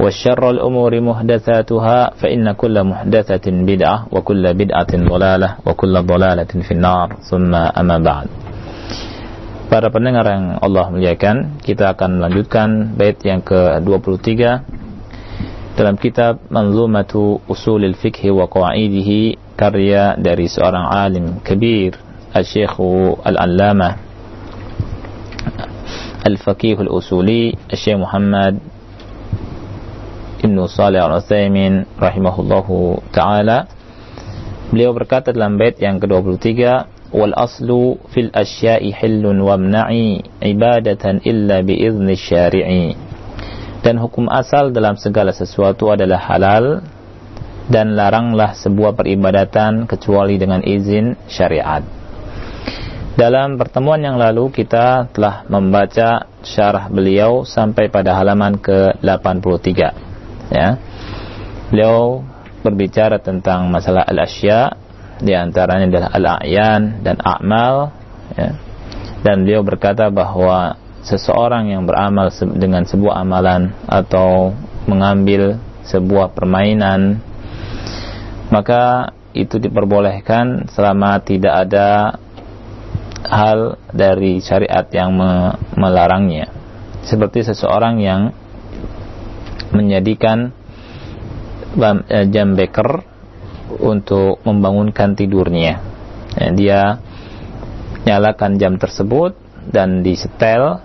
وشر الأمور محدثاتها فإن كل محدثة بدعة وكل بدعة ضلالة وكل ضلالة في النار ثم أما بعد Para pendengar yang Allah muliakan, kita akan melanjutkan bait yang ke-23 dalam kitab Manzumatu Usulil Fiqh wa Qawaidihi karya dari seorang alim kabir Al-Syekh Al-Allamah Al-Faqih Al-Usuli Al-Syekh Muhammad Ibnu Salih Al-Utsaimin rahimahullahu taala. Beliau berkata dalam bait yang ke-23 wal aslu fil asya'i hillun wamna'i ibadatan illa bi izni syari'i. Dan hukum asal dalam segala sesuatu adalah halal dan laranglah sebuah peribadatan kecuali dengan izin syariat. Dalam pertemuan yang lalu kita telah membaca syarah beliau sampai pada halaman ke-83 ya beliau berbicara tentang masalah al-asya di antaranya adalah al-a'yan dan a'mal ya. dan beliau berkata bahwa seseorang yang beramal dengan sebuah amalan atau mengambil sebuah permainan maka itu diperbolehkan selama tidak ada hal dari syariat yang melarangnya seperti seseorang yang menjadikan eh, jam beker untuk membangunkan tidurnya. Ya, dia nyalakan jam tersebut dan disetel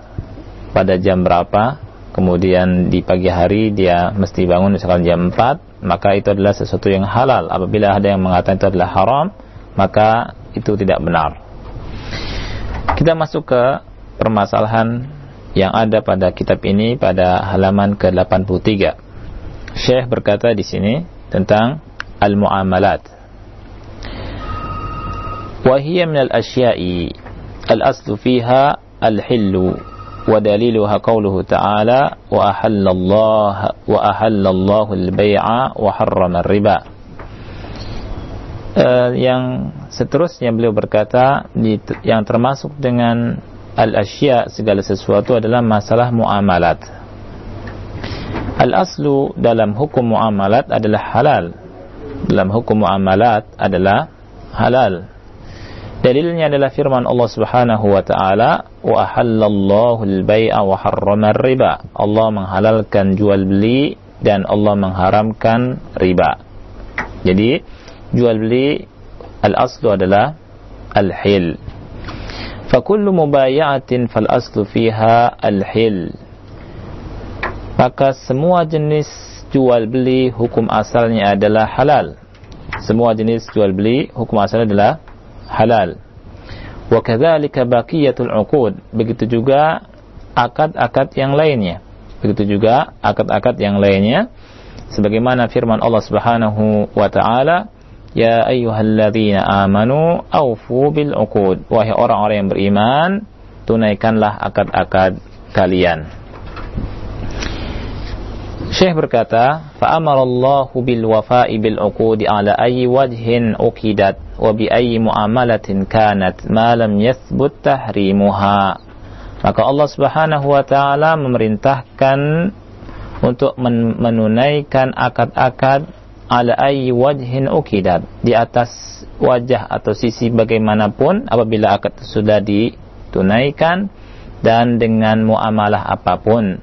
pada jam berapa, kemudian di pagi hari dia mesti bangun misalkan jam 4, maka itu adalah sesuatu yang halal. Apabila ada yang mengatakan itu adalah haram, maka itu tidak benar. Kita masuk ke permasalahan yang ada pada kitab ini pada halaman ke-83. Syekh berkata di sini tentang al-muamalat. Wa hiya min al-asya'i al-aslu fiha al-hillu wa daliluha qawluhu ta'ala wa ahalla Allah wa ahalla Allah al-bai'a wa harrama ar-riba. Uh, yang seterusnya beliau berkata di, yang termasuk dengan al-asya segala sesuatu adalah masalah muamalat. Al-aslu dalam hukum muamalat adalah halal. Dalam hukum muamalat adalah halal. Dalilnya adalah firman Allah Subhanahu wa taala, "Wa ahallallahu al-bai'a wa harrama riba Allah menghalalkan jual beli dan Allah mengharamkan riba. Jadi, jual beli al-aslu adalah al-hil fakullu mubayatin fal aslu fiha al-hil. Maka semua jenis jual beli hukum asalnya adalah halal. Semua jenis jual beli hukum asalnya adalah halal. Wa kadzalika uqud. Begitu juga akad-akad yang lainnya. Begitu juga akad-akad yang lainnya sebagaimana firman Allah Subhanahu wa taala Ya ayyuhalladzina amanu aufu bil uqud. Wahai orang-orang yang beriman, tunaikanlah akad-akad kalian. Syekh berkata, "Fa'amarallahu bil wafa'i bil uqudi ala ayyi wajhin uqidat wa bi ayyi muamalatin kanat ma lam yathbut tahrimuha." Maka Allah Subhanahu wa taala memerintahkan untuk men menunaikan akad-akad ala ayyi wajhin ukidat di atas wajah atau sisi bagaimanapun apabila akad sudah ditunaikan dan dengan muamalah apa pun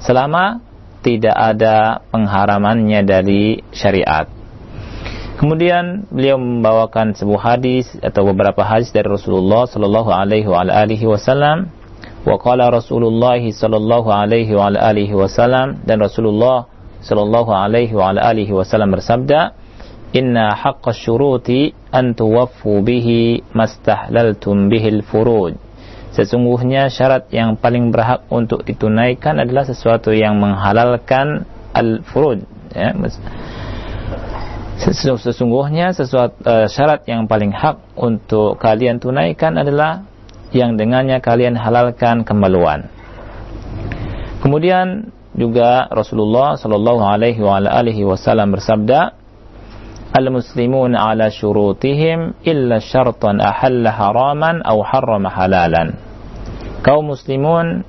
selama tidak ada pengharamannya dari syariat. Kemudian beliau membawakan sebuah hadis atau beberapa hadis dari Rasulullah sallallahu alaihi wasallam wa qala Rasulullah sallallahu alaihi wasallam dan Rasulullah sallallahu alaihi wa alihi wasallam bersabda inna haqqa syuruti an tuwaffu bihi mastahlaltum bihil furuj sesungguhnya syarat yang paling berhak untuk ditunaikan adalah sesuatu yang menghalalkan al-furuj ya sesungguhnya sesuatu uh, syarat yang paling hak untuk kalian tunaikan adalah yang dengannya kalian halalkan kemaluan. Kemudian juga Rasulullah sallallahu alaihi wasallam bersabda, "Al-muslimun ala syurutihim illa syartan ahalla haraman aw harrama halalan." Kaum muslimun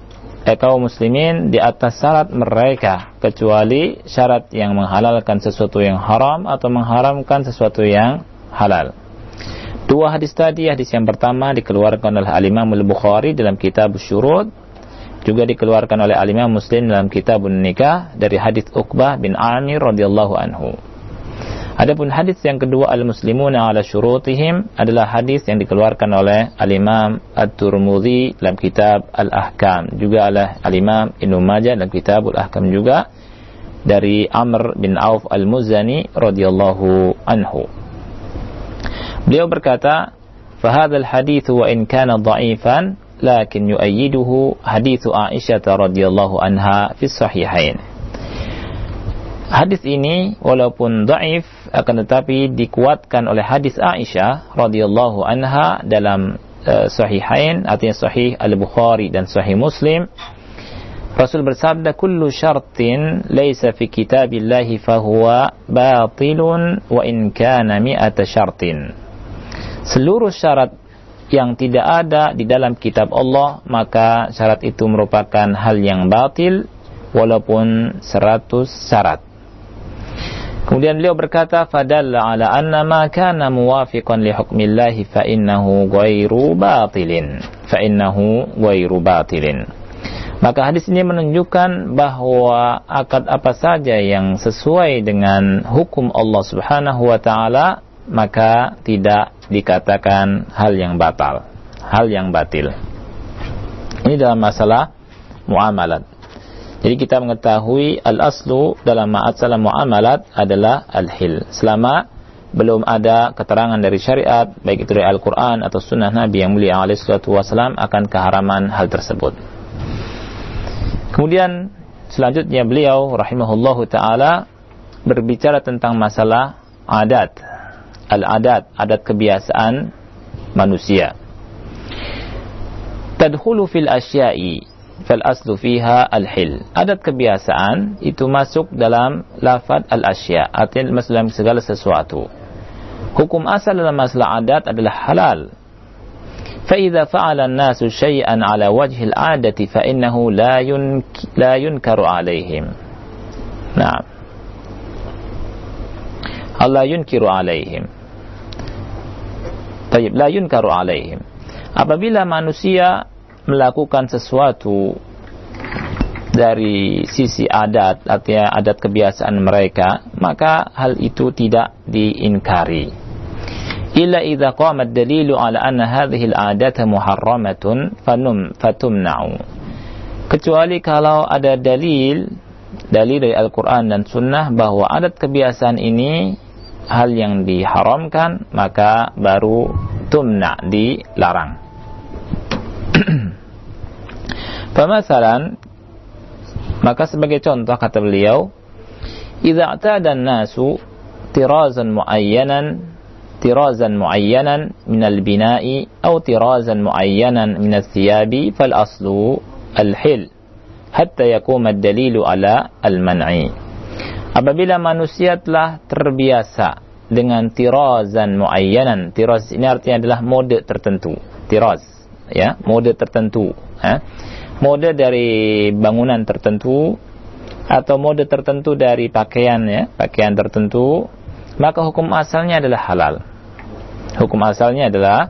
eh, kaum muslimin di atas syarat mereka kecuali syarat yang menghalalkan sesuatu yang haram atau mengharamkan sesuatu yang halal. Dua hadis tadi, hadis yang pertama dikeluarkan oleh Al-Imam Al-Bukhari dalam kitab Syurud, juga dikeluarkan oleh Al-Imam Muslim dalam kitab Nikah dari hadis Uqbah bin Amir radhiyallahu anhu. Adapun hadis yang kedua Al-Muslimuna ala syurutihim adalah hadis yang dikeluarkan oleh Al-Imam At-Tirmidzi dalam kitab Al-Ahkam, juga oleh Al-Imam Ibnu Majah dalam kitab Al-Ahkam juga dari Amr bin Auf Al-Muzani radhiyallahu anhu. Beliau berkata, "Fahadha al-hadits wa in kana lakin yu'ayyiduhu hadits Aisyah radhiyallahu anha fi sahihain." Hadis ini walaupun dhaif akan tetapi dikuatkan oleh hadis Aisyah radhiyallahu anha dalam uh, sahihain artinya sahih Al-Bukhari dan sahih Muslim Rasul bersabda kullu syartin laysa fi kitabillahi fahuwa batilun wa in kana mi'ata syartin seluruh syarat yang tidak ada di dalam kitab Allah maka syarat itu merupakan hal yang batil walaupun seratus syarat. Kemudian beliau berkata fadalla ala anna ma kana muwafiqan li hukmillahi fa innahu ghairu batilin. Fa innahu ghairu batilin. Maka hadis ini menunjukkan bahwa akad apa saja yang sesuai dengan hukum Allah Subhanahu wa taala maka tidak dikatakan hal yang batal, hal yang batil. Ini dalam masalah muamalat. Jadi kita mengetahui al-aslu dalam masalah muamalat adalah al-hil. Selama belum ada keterangan dari syariat, baik itu dari Al-Quran atau sunnah Nabi yang mulia wasallam akan keharaman hal tersebut. Kemudian selanjutnya beliau rahimahullahu taala berbicara tentang masalah adat al-adat, adat kebiasaan manusia. Tadkhulu fil asya'i fal aslu fiha al-hil. Adat kebiasaan itu masuk dalam lafad al-asya, artinya masuk dalam segala sesuatu. Hukum asal dalam masalah adat adalah halal. فإذا فعل الناس شيئا على وجه العادة فإنه لا ينك لا ينكر عليهم. نعم. Allah yunkiru alaihim. Tayyib, la yunkaru alaihim. Apabila manusia melakukan sesuatu dari sisi adat, artinya adat kebiasaan mereka, maka hal itu tidak diinkari. Illa idza qama ad-dalilu ala anna hadhihi al-'adata muharramatun fanum fatumna'u. Kecuali kalau ada dalil dalil dari Al-Qur'an dan Sunnah bahwa adat kebiasaan ini hal yang diharamkan maka baru tumna dilarang. Pemasaran maka sebagai contoh kata beliau idza i'tada an-nasu tirazan muayyanan tirazan muayyanan min al-bina'i aw tirazan muayyanan min al-thiyabi fal aslu al-hil hatta yakuma ad-dalilu ala al-man'i Apabila manusia telah terbiasa dengan tirazan muayyanan, tiraz ini artinya adalah mode tertentu, tiraz, ya, mode tertentu, ya. Mode dari bangunan tertentu atau mode tertentu dari pakaian ya, pakaian tertentu, maka hukum asalnya adalah halal. Hukum asalnya adalah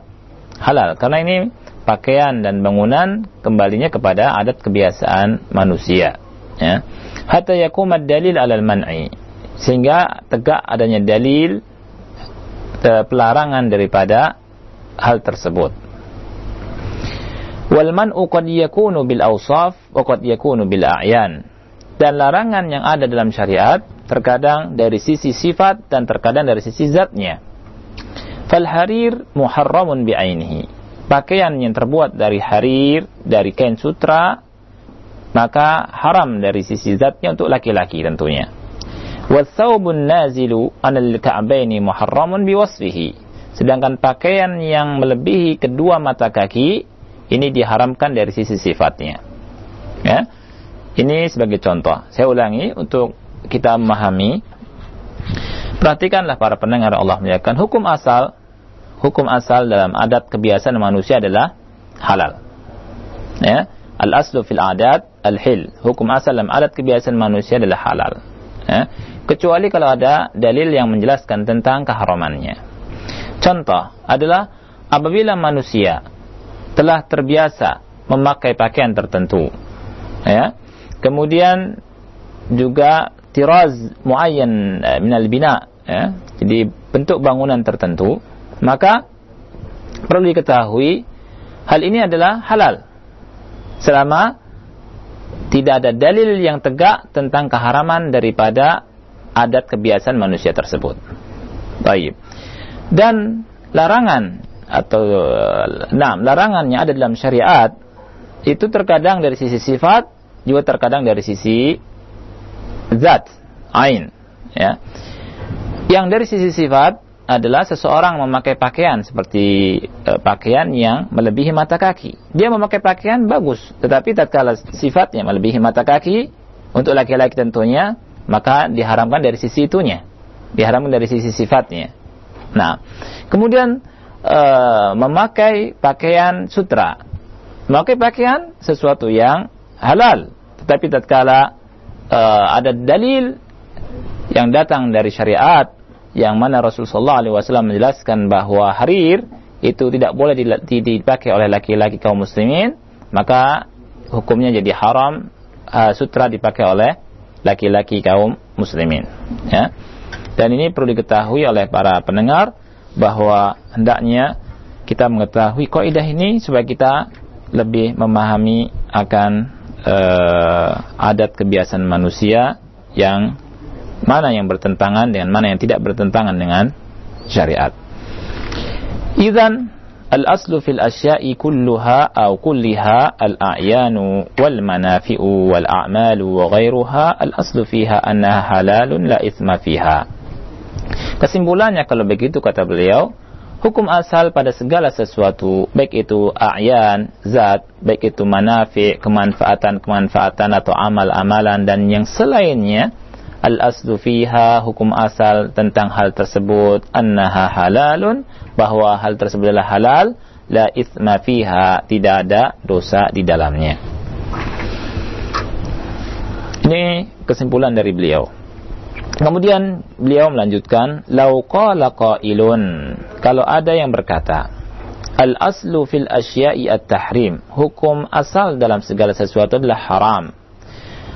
halal karena ini pakaian dan bangunan kembalinya kepada adat kebiasaan manusia ya hatta yakumad dalil alal man'i. Sehingga tegak adanya dalil pelarangan daripada hal tersebut. Wal man'u qad yakunu bil awsaf wa qad yakunu bil a'yan. Dan larangan yang ada dalam syariat terkadang dari sisi sifat dan terkadang dari sisi zatnya. Fal harir muharramun bi'ainihi. Pakaian yang terbuat dari harir dari kain sutra maka haram dari sisi zatnya untuk laki-laki tentunya. Wathawbun nazilu anil ka'baini muharramun biwasfihi. Sedangkan pakaian yang melebihi kedua mata kaki ini diharamkan dari sisi sifatnya. Ya. Ini sebagai contoh. Saya ulangi untuk kita memahami. Perhatikanlah para pendengar Allah muliakan. Hukum asal hukum asal dalam adat kebiasaan manusia adalah halal. Ya al aslu fil adat al hil hukum asal dalam adat kebiasaan manusia adalah halal. Ya kecuali kalau ada dalil yang menjelaskan tentang keharamannya. Contoh adalah apabila manusia telah terbiasa memakai pakaian tertentu, ya, kemudian juga tiraz muayyan eh, minal bina, ya, jadi bentuk bangunan tertentu, maka perlu diketahui hal ini adalah halal selama tidak ada dalil yang tegak tentang keharaman daripada adat kebiasaan manusia tersebut. Baik. Dan larangan atau nah, larangan yang ada dalam syariat itu terkadang dari sisi sifat juga terkadang dari sisi zat, ain, ya. Yang dari sisi sifat adalah seseorang memakai pakaian seperti uh, pakaian yang melebihi mata kaki. Dia memakai pakaian bagus, tetapi tatkala sifatnya melebihi mata kaki untuk laki-laki tentunya maka diharamkan dari sisi itunya. Diharamkan dari sisi sifatnya. Nah kemudian e, memakai pakaian sutra. Memakai pakaian sesuatu yang halal tetapi tatkala e, ada dalil yang datang dari syariat yang mana Rasulullah SAW menjelaskan bahwa harir itu tidak boleh dipakai oleh laki-laki kaum muslimin maka hukumnya jadi haram uh, sutra dipakai oleh laki-laki kaum muslimin ya. Dan ini perlu diketahui oleh para pendengar bahwa hendaknya kita mengetahui kaidah ini supaya kita lebih memahami akan uh, adat kebiasaan manusia yang mana yang bertentangan dengan mana yang tidak bertentangan dengan syariat. Idzan al-aslu fil asya'i kulluha aw kulliha al-a'yanu wal manafi'u wal a'malu wa ghairuha al-aslu fiha annaha halalun la ithma fiha. Kesimpulannya kalau begitu kata beliau, hukum asal pada segala sesuatu, baik itu a'yan, zat, baik itu manafi, kemanfaatan-kemanfaatan atau amal-amalan dan yang selainnya, al-aslu fiha hukum asal tentang hal tersebut annaha halalun bahwa hal tersebut adalah halal la ithma fiha tidak ada dosa di dalamnya. Ini kesimpulan dari beliau. Kemudian beliau melanjutkan lau qala qailun kalau ada yang berkata al aslu fil asya'i at-tahrim hukum asal dalam segala sesuatu adalah haram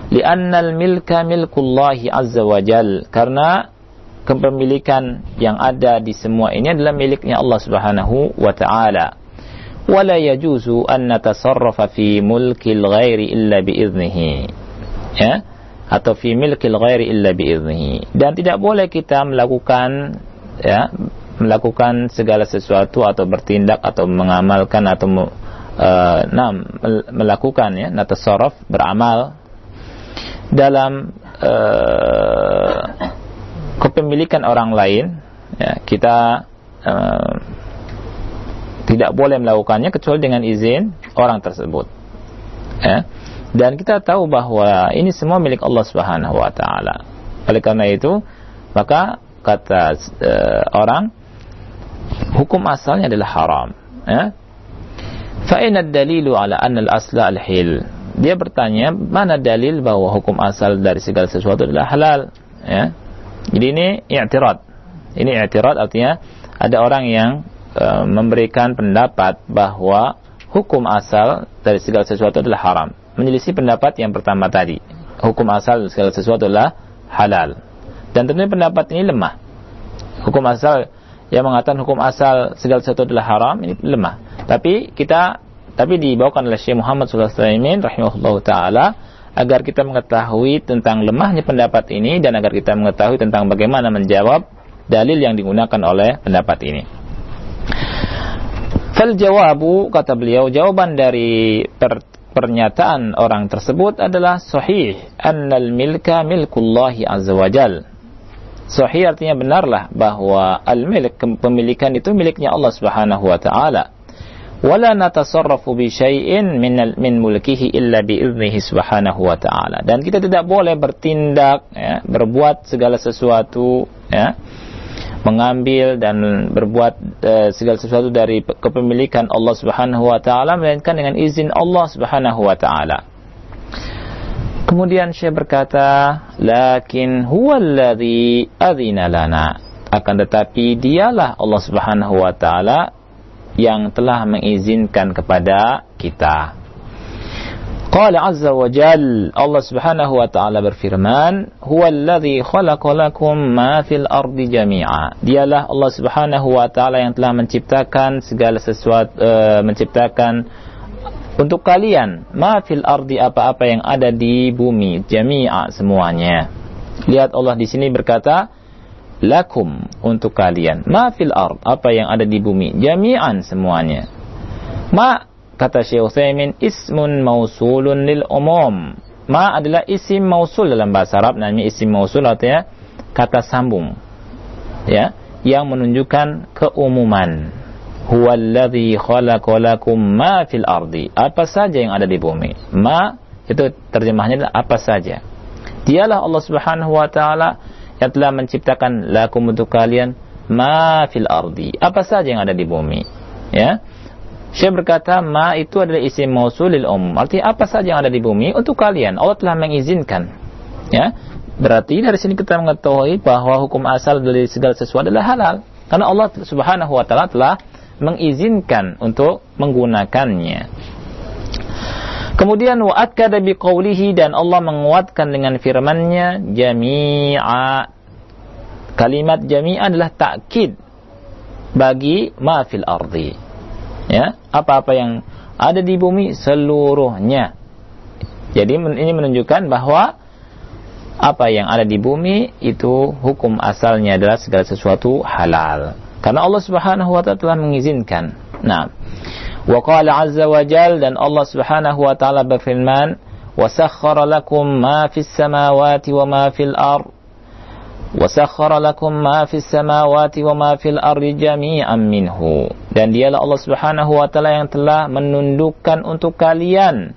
li'annal milka milkullahi azza wa jal. Karena kepemilikan yang ada di semua ini adalah miliknya Allah Subhanahu wa taala. Wala yajuzu an natasarrafa fi mulkil ghairi illa biiznihi ya? Atau fi milkil ghairi illa biiznihi dan tidak boleh kita melakukan ya melakukan segala sesuatu atau bertindak atau mengamalkan atau uh, nah, melakukan ya natasarraf beramal dalam uh, kepemilikan orang lain ya, kita uh, tidak boleh melakukannya kecuali dengan izin orang tersebut ya. dan kita tahu bahwa ini semua milik Allah Subhanahu wa taala. Oleh karena itu maka kata uh, orang hukum asalnya adalah haram ya. Fa dalilu ala anna al-asla al-hil dia bertanya mana dalil bahwa hukum asal dari segala sesuatu adalah halal? Ya. Jadi ini i'tirad. Ini i'tirad artinya ada orang yang e, memberikan pendapat bahwa hukum asal dari segala sesuatu adalah haram. Menyelisih pendapat yang pertama tadi. Hukum asal dari segala sesuatu adalah halal. Dan tentunya pendapat ini lemah. Hukum asal yang mengatakan hukum asal segala sesuatu adalah haram ini lemah. Tapi kita tapi dibawakan oleh Syekh Muhammad wasallam rahimahullah taala agar kita mengetahui tentang lemahnya pendapat ini dan agar kita mengetahui tentang bagaimana menjawab dalil yang digunakan oleh pendapat ini. Fal jawabu kata beliau jawaban dari per, pernyataan orang tersebut adalah sahih annal milka milkullahi azza wajal. Sahih artinya benarlah bahwa al-milk kepemilikan itu miliknya Allah Subhanahu wa taala wala natasarrafu bi syai'in min mulkihi illa bi dan kita tidak boleh bertindak ya, berbuat segala sesuatu ya mengambil dan berbuat uh, segala sesuatu dari kepemilikan Allah Subhanahu wa taala melainkan dengan izin Allah Subhanahu wa taala. Kemudian Syekh berkata, "Lakin huwallazi adzina lana." Akan tetapi dialah Allah Subhanahu wa taala yang telah mengizinkan kepada kita. Qala azza wa jal Allah Subhanahu wa taala berfirman, "Huwallazi khalaqa lakum ma fil ardi jami'a." Dialah Allah Subhanahu wa taala yang telah menciptakan segala sesuatu uh, menciptakan untuk kalian ma fil ardi apa-apa yang ada di bumi jami'a semuanya. Lihat Allah di sini berkata, lakum untuk kalian. Ma fil ard apa yang ada di bumi. Jami'an semuanya. Ma kata Syekh Utsaimin ismun mausulun lil umum. Ma adalah isim mausul dalam bahasa Arab namanya isim mausul artinya kata sambung. Ya yang menunjukkan keumuman. Huwallazi khalaqalakum ma fil ardi. Apa saja yang ada di bumi. Ma itu terjemahnya adalah apa saja. Dialah Allah Subhanahu wa taala yang telah menciptakan lakum untuk kalian ma fil ardi. Apa saja yang ada di bumi ya? Syekh berkata ma itu adalah isim mausulil umum. Artinya apa saja yang ada di bumi untuk kalian Allah telah mengizinkan ya? Berarti dari sini kita mengetahui bahwa hukum asal dari segala sesuatu adalah halal. Karena Allah Subhanahu wa taala telah mengizinkan untuk menggunakannya Kemudian wa akkada biqaulihi dan Allah menguatkan dengan firman-Nya jami'a. Kalimat jami'a adalah takkid bagi ma fil ardi. Ya, apa-apa yang ada di bumi seluruhnya. Jadi ini menunjukkan bahwa apa yang ada di bumi itu hukum asalnya adalah segala sesuatu halal. Karena Allah Subhanahu wa taala telah mengizinkan. Nah, Wa qala azza wa jal dan Allah Subhanahu wa taala berfirman, "Wa sakhkhara lakum ma fis samawati wa ma fil ard." Fis samawati wa ma fil ardi jami'an minhu. Dan dialah Allah Subhanahu wa taala yang telah menundukkan untuk kalian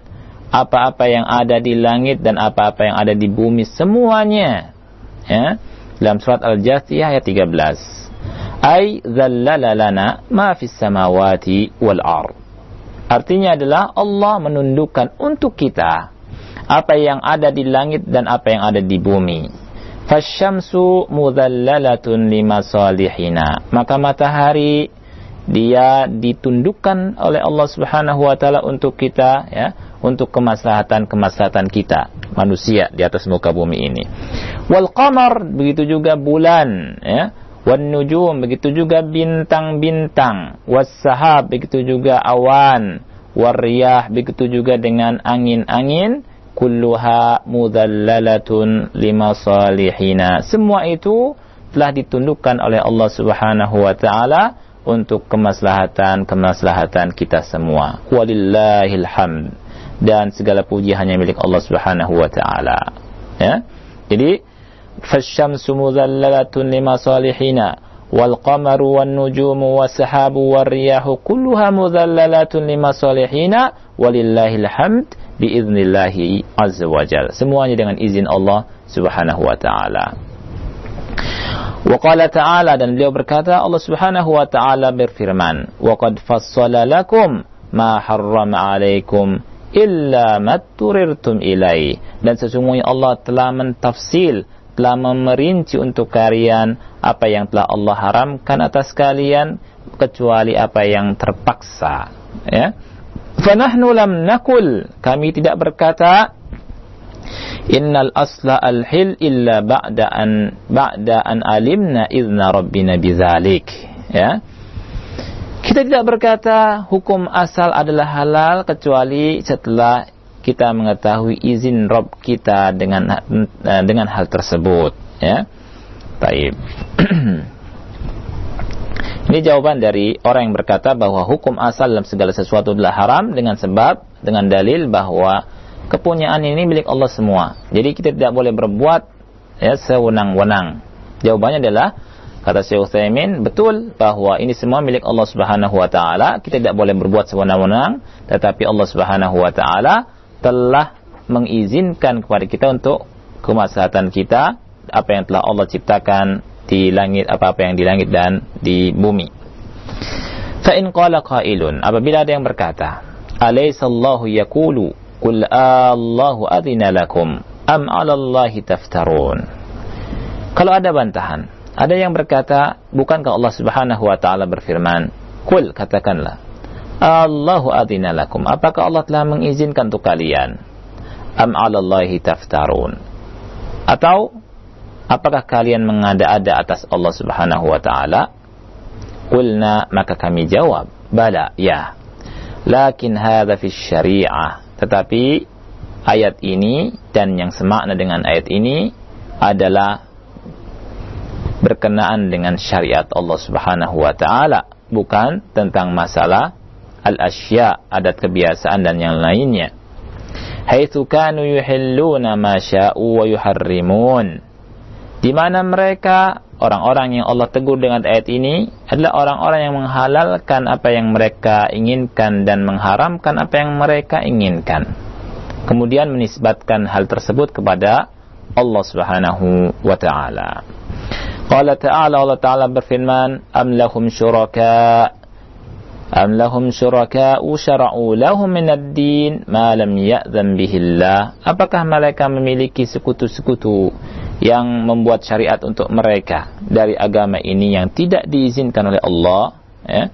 apa-apa yang ada di langit dan apa-apa yang ada di bumi semuanya. Ya. Dalam surat Al-Jathiyah ayat 13. Ai dzallala lana ma fis samawati wal ard. Artinya adalah Allah menundukkan untuk kita apa yang ada di langit dan apa yang ada di bumi. Fasyamsu mudhallalatun lima salihina. Maka matahari dia ditundukkan oleh Allah Subhanahu wa taala untuk kita ya, untuk kemaslahatan-kemaslahatan kita manusia di atas muka bumi ini. Wal qamar begitu juga bulan ya wan nujum begitu juga bintang-bintang. Was sahab begitu juga awan. Wariyah begitu juga dengan angin-angin. Kulluha mudhallalatun lima salihina semua itu telah ditundukkan oleh Allah Subhanahu wa taala untuk kemaslahatan kemaslahatan kita semua. Walillahil hamd. Dan segala puji hanya milik Allah Subhanahu wa taala. Ya? Jadi فالشمس مذللة لمصالحنا والقمر والنجوم والسحاب والرياح كلها مذللات لمصالحنا ولله الحمد بإذن الله عز وجل semuanya dengan izin Allah subhanahu wa ta'ala وقال تعالى dan beliau berkata Allah subhanahu wa ta'ala berfirman وقد فصل لكم ما حرم عليكم illa matturirtum ilai dan sesungguhnya Allah telah mentafsil telah memerinci untuk kalian apa yang telah Allah haramkan atas kalian kecuali apa yang terpaksa ya. Fanahnu lam nakul. Kami tidak berkata innal asla al-hil illa ba'da an ba'da an alimna idna rabbina bidzalik ya. Kita tidak berkata hukum asal adalah halal kecuali setelah kita mengetahui izin Rob kita dengan eh, dengan hal tersebut ya. Baik. Ini jawaban dari orang yang berkata bahwa hukum asal dalam segala sesuatu adalah haram dengan sebab dengan dalil bahwa kepunyaan ini milik Allah semua. Jadi kita tidak boleh berbuat ya sewenang-wenang. Jawabannya adalah Kata Syekh Utsaimin, betul bahwa ini semua milik Allah Subhanahu wa taala. Kita tidak boleh berbuat sewenang-wenang, tetapi Allah Subhanahu wa taala telah mengizinkan kepada kita untuk kemaslahatan kita apa yang telah Allah ciptakan di langit apa-apa yang di langit dan di bumi. Fa in qala qailun, apabila ada yang berkata, "Alaysallahu yaqulu qul Allahu adzina lakum am 'ala Allahi taftarun?" Kalau ada bantahan, ada yang berkata, bukankah Allah Subhanahu wa taala berfirman, "Kul katakanlah, Allahu adina lakum." Apakah Allah telah mengizinkan untuk kalian? Am 'alallahi taftarun? Atau apakah kalian mengada-ada atas Allah Subhanahu wa taala? Qulna maka kami jawab, bala, ya. Lakin hadza fi syariah. Tetapi ayat ini dan yang semakna dengan ayat ini adalah berkenaan dengan syariat Allah Subhanahu wa taala, bukan tentang masalah al-asya, adat kebiasaan dan yang lainnya. Haitsu kanu yuhilluna ma sya'u wa yuharrimun. Di mana mereka orang-orang yang Allah tegur dengan ayat ini adalah orang-orang yang menghalalkan apa yang mereka inginkan dan mengharamkan apa yang mereka inginkan. Kemudian menisbatkan hal tersebut kepada Allah Subhanahu wa taala. Qala ta'ala Allah Ta'ala berfirman Am lahum syuraka Am lahum syuraka syara'u lahum minad din ma lam ya'zam bihillah Apakah mereka memiliki sekutu-sekutu yang membuat syariat untuk mereka dari agama ini yang tidak diizinkan oleh Allah ya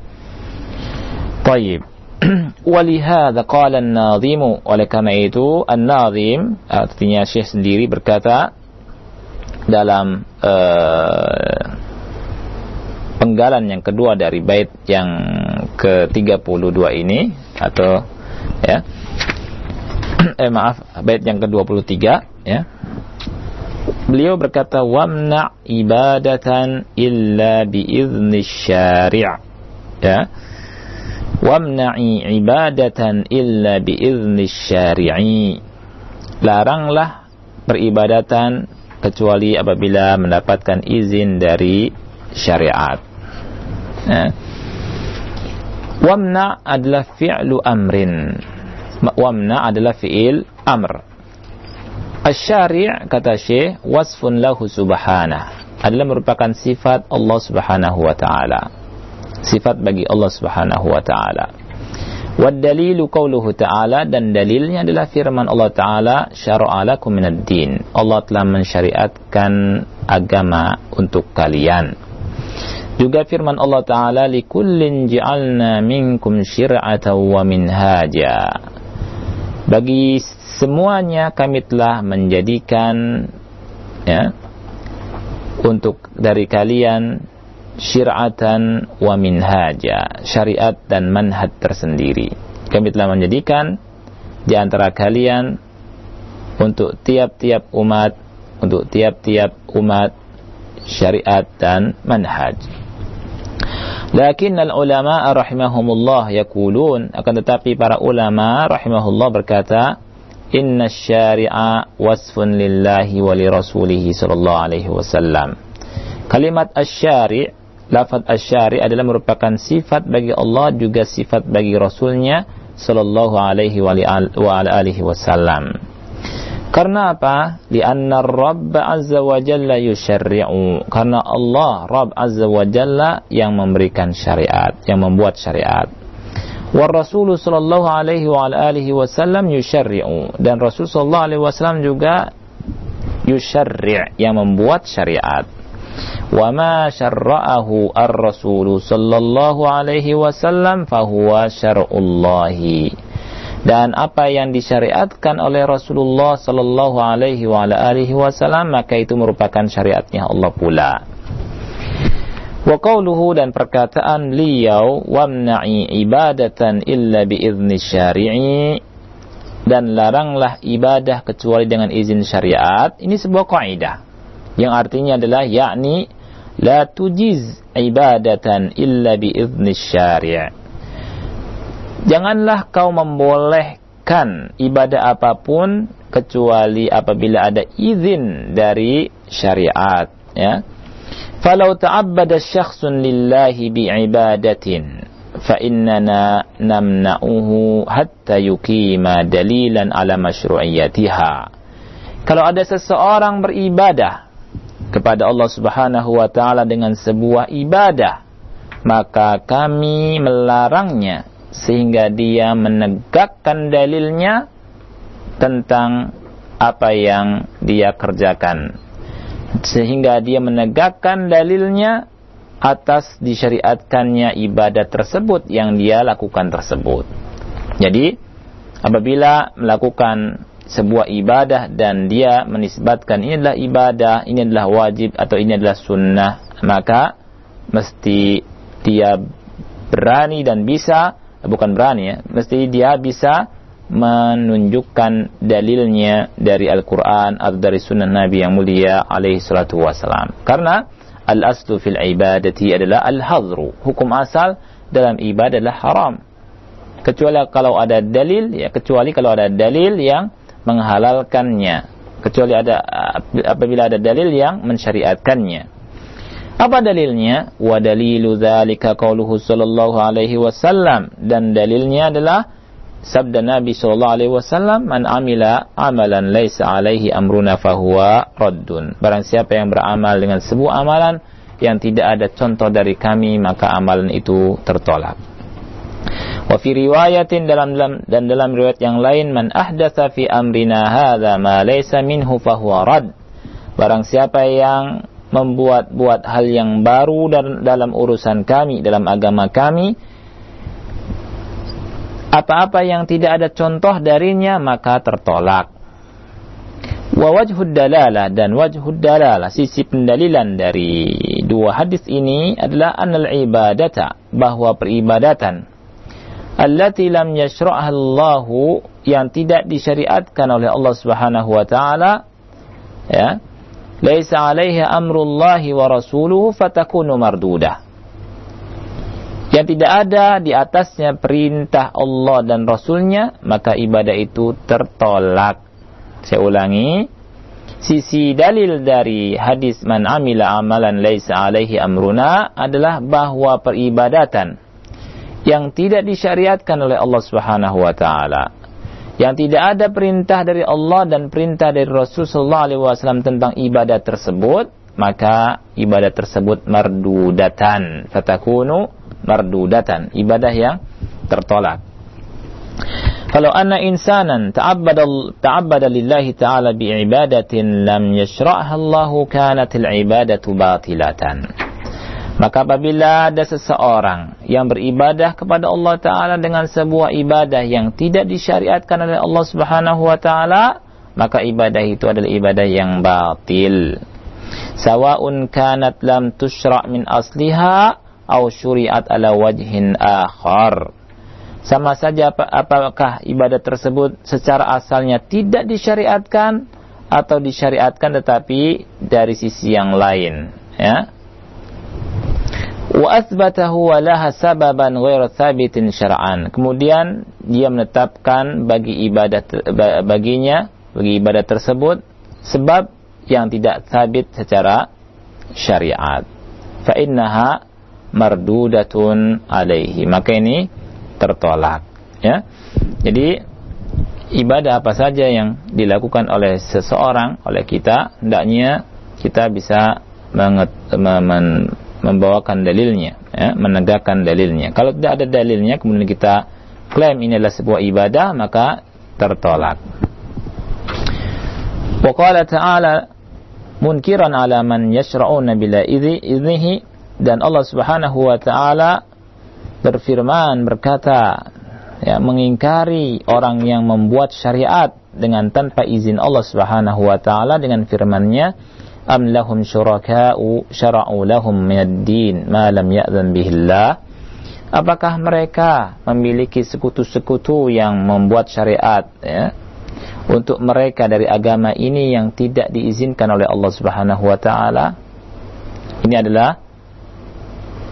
Taib ولهذا قال الناظم oleh karena itu an-nazim artinya Syekh sendiri berkata dalam uh, penggalan yang kedua dari bait yang ke-32 ini atau ya. Eh maaf bait yang ke-23 ya. Beliau berkata wamna ibadatan illa biizni syari' ya. Wamna'i ibadatan illa biizni syari'i laranglah peribadatan kecuali apabila mendapatkan izin dari syariat. Ya. Wamna adalah fi'lu amrin. Wamna adalah fi'il amr. Asy-syari' kata Syekh wasfun lahu subhanah adalah merupakan sifat Allah Subhanahu wa taala. Sifat bagi Allah Subhanahu wa taala. Wadalilu qawluhu ta'ala dan dalilnya adalah firman Allah Ta'ala syara'a lakum minad din. Allah telah mensyariatkan agama untuk kalian. Juga firman Allah Ta'ala ja'alna minkum syir'atan wa minhaja. Bagi semuanya kami telah menjadikan ya untuk dari kalian syir'atan wa minhaja, syariat dan manhaj tersendiri. Kami telah menjadikan di antara kalian untuk tiap-tiap umat, untuk tiap-tiap umat syariat dan manhaj. Lakin al-ulama rahimahumullah yaqulun akan tetapi para ulama rahimahullah berkata inna syari'a wasfun lillahi wa li sallallahu alaihi wasallam. Kalimat asy-syari' lafaz asyari adalah merupakan sifat bagi Allah juga sifat bagi Rasulnya sallallahu alaihi wa alihi wasallam. Karena apa? Lianna Rabb Azza wa Jalla yusyarri'u. Karena Allah Rabb Azza wa Jalla yang memberikan syariat, yang membuat syariat. Wa Rasul sallallahu alaihi wa alihi wasallam yusyarri'u dan Rasul sallallahu alaihi wasallam juga yusyarri' yang membuat syariat. Wa ma syarra'ahu ar-Rasul sallallahu alaihi wasallam fahuwa syar'ullahi. Dan apa yang disyariatkan oleh Rasulullah sallallahu alaihi wa alihi wasallam maka itu merupakan syariatnya Allah pula. Wa qawluhu dan perkataan beliau wamna'i ibadatan illa biizni syari'i dan laranglah ibadah kecuali dengan izin syariat. Ini sebuah kaidah yang artinya adalah yakni la tujiz ibadatan illa. Janganlah kau membolehkan ibadah apa pun kecuali apabila ada izin dari syariat ya. Falau ta'abbada syakhsun lillahi bi'ibadatin namna'uhu hatta dalilan ala masyru'iyatiha. Kalau ada seseorang beribadah kepada Allah Subhanahu wa taala dengan sebuah ibadah, maka kami melarangnya sehingga dia menegakkan dalilnya tentang apa yang dia kerjakan sehingga dia menegakkan dalilnya atas disyariatkannya ibadah tersebut yang dia lakukan tersebut. Jadi, apabila melakukan sebuah ibadah dan dia menisbatkan ini adalah ibadah, ini adalah wajib atau ini adalah sunnah, maka mesti dia berani dan bisa, bukan berani ya, mesti dia bisa menunjukkan dalilnya dari Al-Quran atau dari sunnah Nabi yang mulia alaihi salatu wassalam. Karena al-aslu fil ibadati adalah al-hadru. Hukum asal dalam ibadah adalah haram. Kecuali kalau ada dalil, ya kecuali kalau ada dalil yang menghalalkannya. Kecuali ada apabila ada dalil yang mensyariatkannya. Apa dalilnya? Wa dalilu dzalika qauluhu sallallahu alaihi wasallam. Dan dalilnya adalah sabda Nabi sallallahu alaihi wasallam man amila amalan laisa alaihi amruna fahuwa raddun. Barang siapa yang beramal dengan sebuah amalan yang tidak ada contoh dari kami maka amalan itu tertolak. Wa fi riwayatin dalam, dalam dan dalam riwayat yang lain man ahdatsa fi amrina hadza ma laisa minhu fahuwa rad barang siapa yang membuat-buat hal yang baru dalam urusan kami dalam agama kami apa-apa yang tidak ada contoh darinya maka tertolak. Wa wajhud dalalah dan wajhud dalalah sisi pendalilan dari dua hadis ini adalah anal ibadata bahwa peribadatan allati lam yashra'ha Allah yang tidak disyariatkan oleh Allah Subhanahu wa taala ya laisa 'alaiha amrullahi wa rasuluhu fatakunu mardudah yang tidak ada di atasnya perintah Allah dan Rasulnya, maka ibadah itu tertolak. Saya ulangi, sisi dalil dari hadis man amila amalan laisa alaihi amruna adalah bahwa peribadatan yang tidak disyariatkan oleh Allah Subhanahu wa taala yang tidak ada perintah dari Allah dan perintah dari Rasul sallallahu alaihi wasallam tentang ibadah tersebut maka ibadah tersebut mardudatan fatakunu mardudatan, ibadah yang tertolak. Kalau anna insanan ta'abbada lillahi ta'ala bi ibadatin lam yashra'ha Allah kanat al-ibadatu batilatan. Maka apabila ada seseorang yang beribadah kepada Allah Ta'ala dengan sebuah ibadah yang tidak disyariatkan oleh Allah Subhanahu Wa Ta'ala, maka ibadah itu adalah ibadah yang batil. Sawa'un kanat lam tushra' min asliha au syuriat ala wajhin akhar. Sama saja apakah ibadah tersebut secara asalnya tidak disyariatkan atau disyariatkan tetapi dari sisi yang lain, ya. Wa athbatahu wa laha sababan ghair thabitin syar'an. Kemudian dia menetapkan bagi ibadah baginya bagi ibadah tersebut sebab yang tidak sabit secara syariat. Fa innaha mardudatun alaihi. Maka ini tertolak. Ya. Jadi ibadah apa saja yang dilakukan oleh seseorang, oleh kita, hendaknya kita bisa menget, membawakan dalilnya, ya, menegakkan dalilnya. Kalau tidak ada dalilnya, kemudian kita klaim ini adalah sebuah ibadah maka tertolak. Wa ta'ala munkiran ala man yashra'una bila idnihi dan Allah Subhanahu wa taala berfirman berkata ya mengingkari orang yang membuat syariat dengan tanpa izin Allah Subhanahu wa taala dengan firman-Nya am lahum syuraka'u syara'u lahum minad din ma lam ya'zan bihillah? Apakah mereka memiliki sekutu-sekutu yang membuat syariat ya, untuk mereka dari agama ini yang tidak diizinkan oleh Allah Subhanahu wa taala? Ini adalah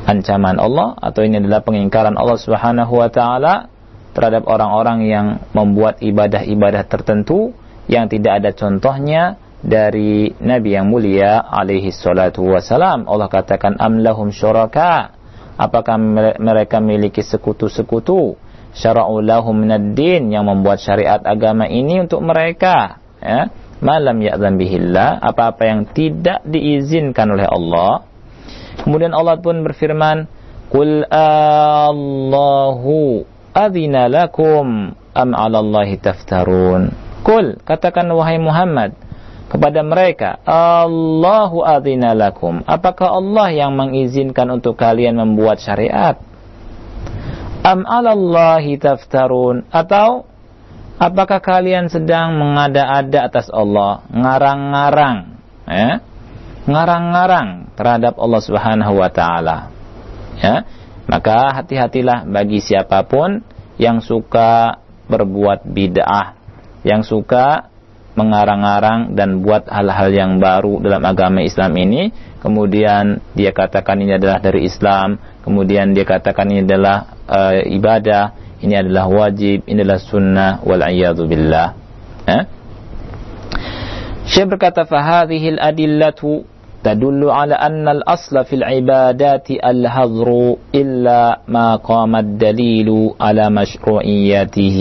ancaman Allah atau ini adalah pengingkaran Allah Subhanahu wa taala terhadap orang-orang yang membuat ibadah-ibadah tertentu yang tidak ada contohnya dari Nabi yang mulia alaihi salatu wasalam. Allah katakan am lahum syuraka. Apakah mereka memiliki sekutu-sekutu? Syara'u lahum din yang membuat syariat agama ini untuk mereka, ya. Malam ya'zan bihillah, apa-apa yang tidak diizinkan oleh Allah. Kemudian Allah pun berfirman, "Qul Allahu adzina lakum am 'ala Allahi taftarun." Kul, katakan wahai Muhammad, kepada mereka Allahu adzina lakum. Apakah Allah yang mengizinkan untuk kalian membuat syariat? Am 'alallahi taftarun? Atau apakah kalian sedang mengada-ada atas Allah? Ngarang-ngarang ya ngarang-ngarang terhadap Allah Subhanahu wa taala ya? Maka hati-hatilah bagi siapa pun yang suka berbuat bid'ah yang suka mengarang-arang dan buat hal-hal yang baru dalam agama Islam ini kemudian dia katakan ini adalah dari Islam kemudian dia katakan ini adalah uh, ibadah ini adalah wajib ini adalah sunnah wal billah eh? Syekh berkata fahadhihi al-adillatu تدل على أن الأصل في العبادات الهضر إلا ما قام الدليل على مشروعيته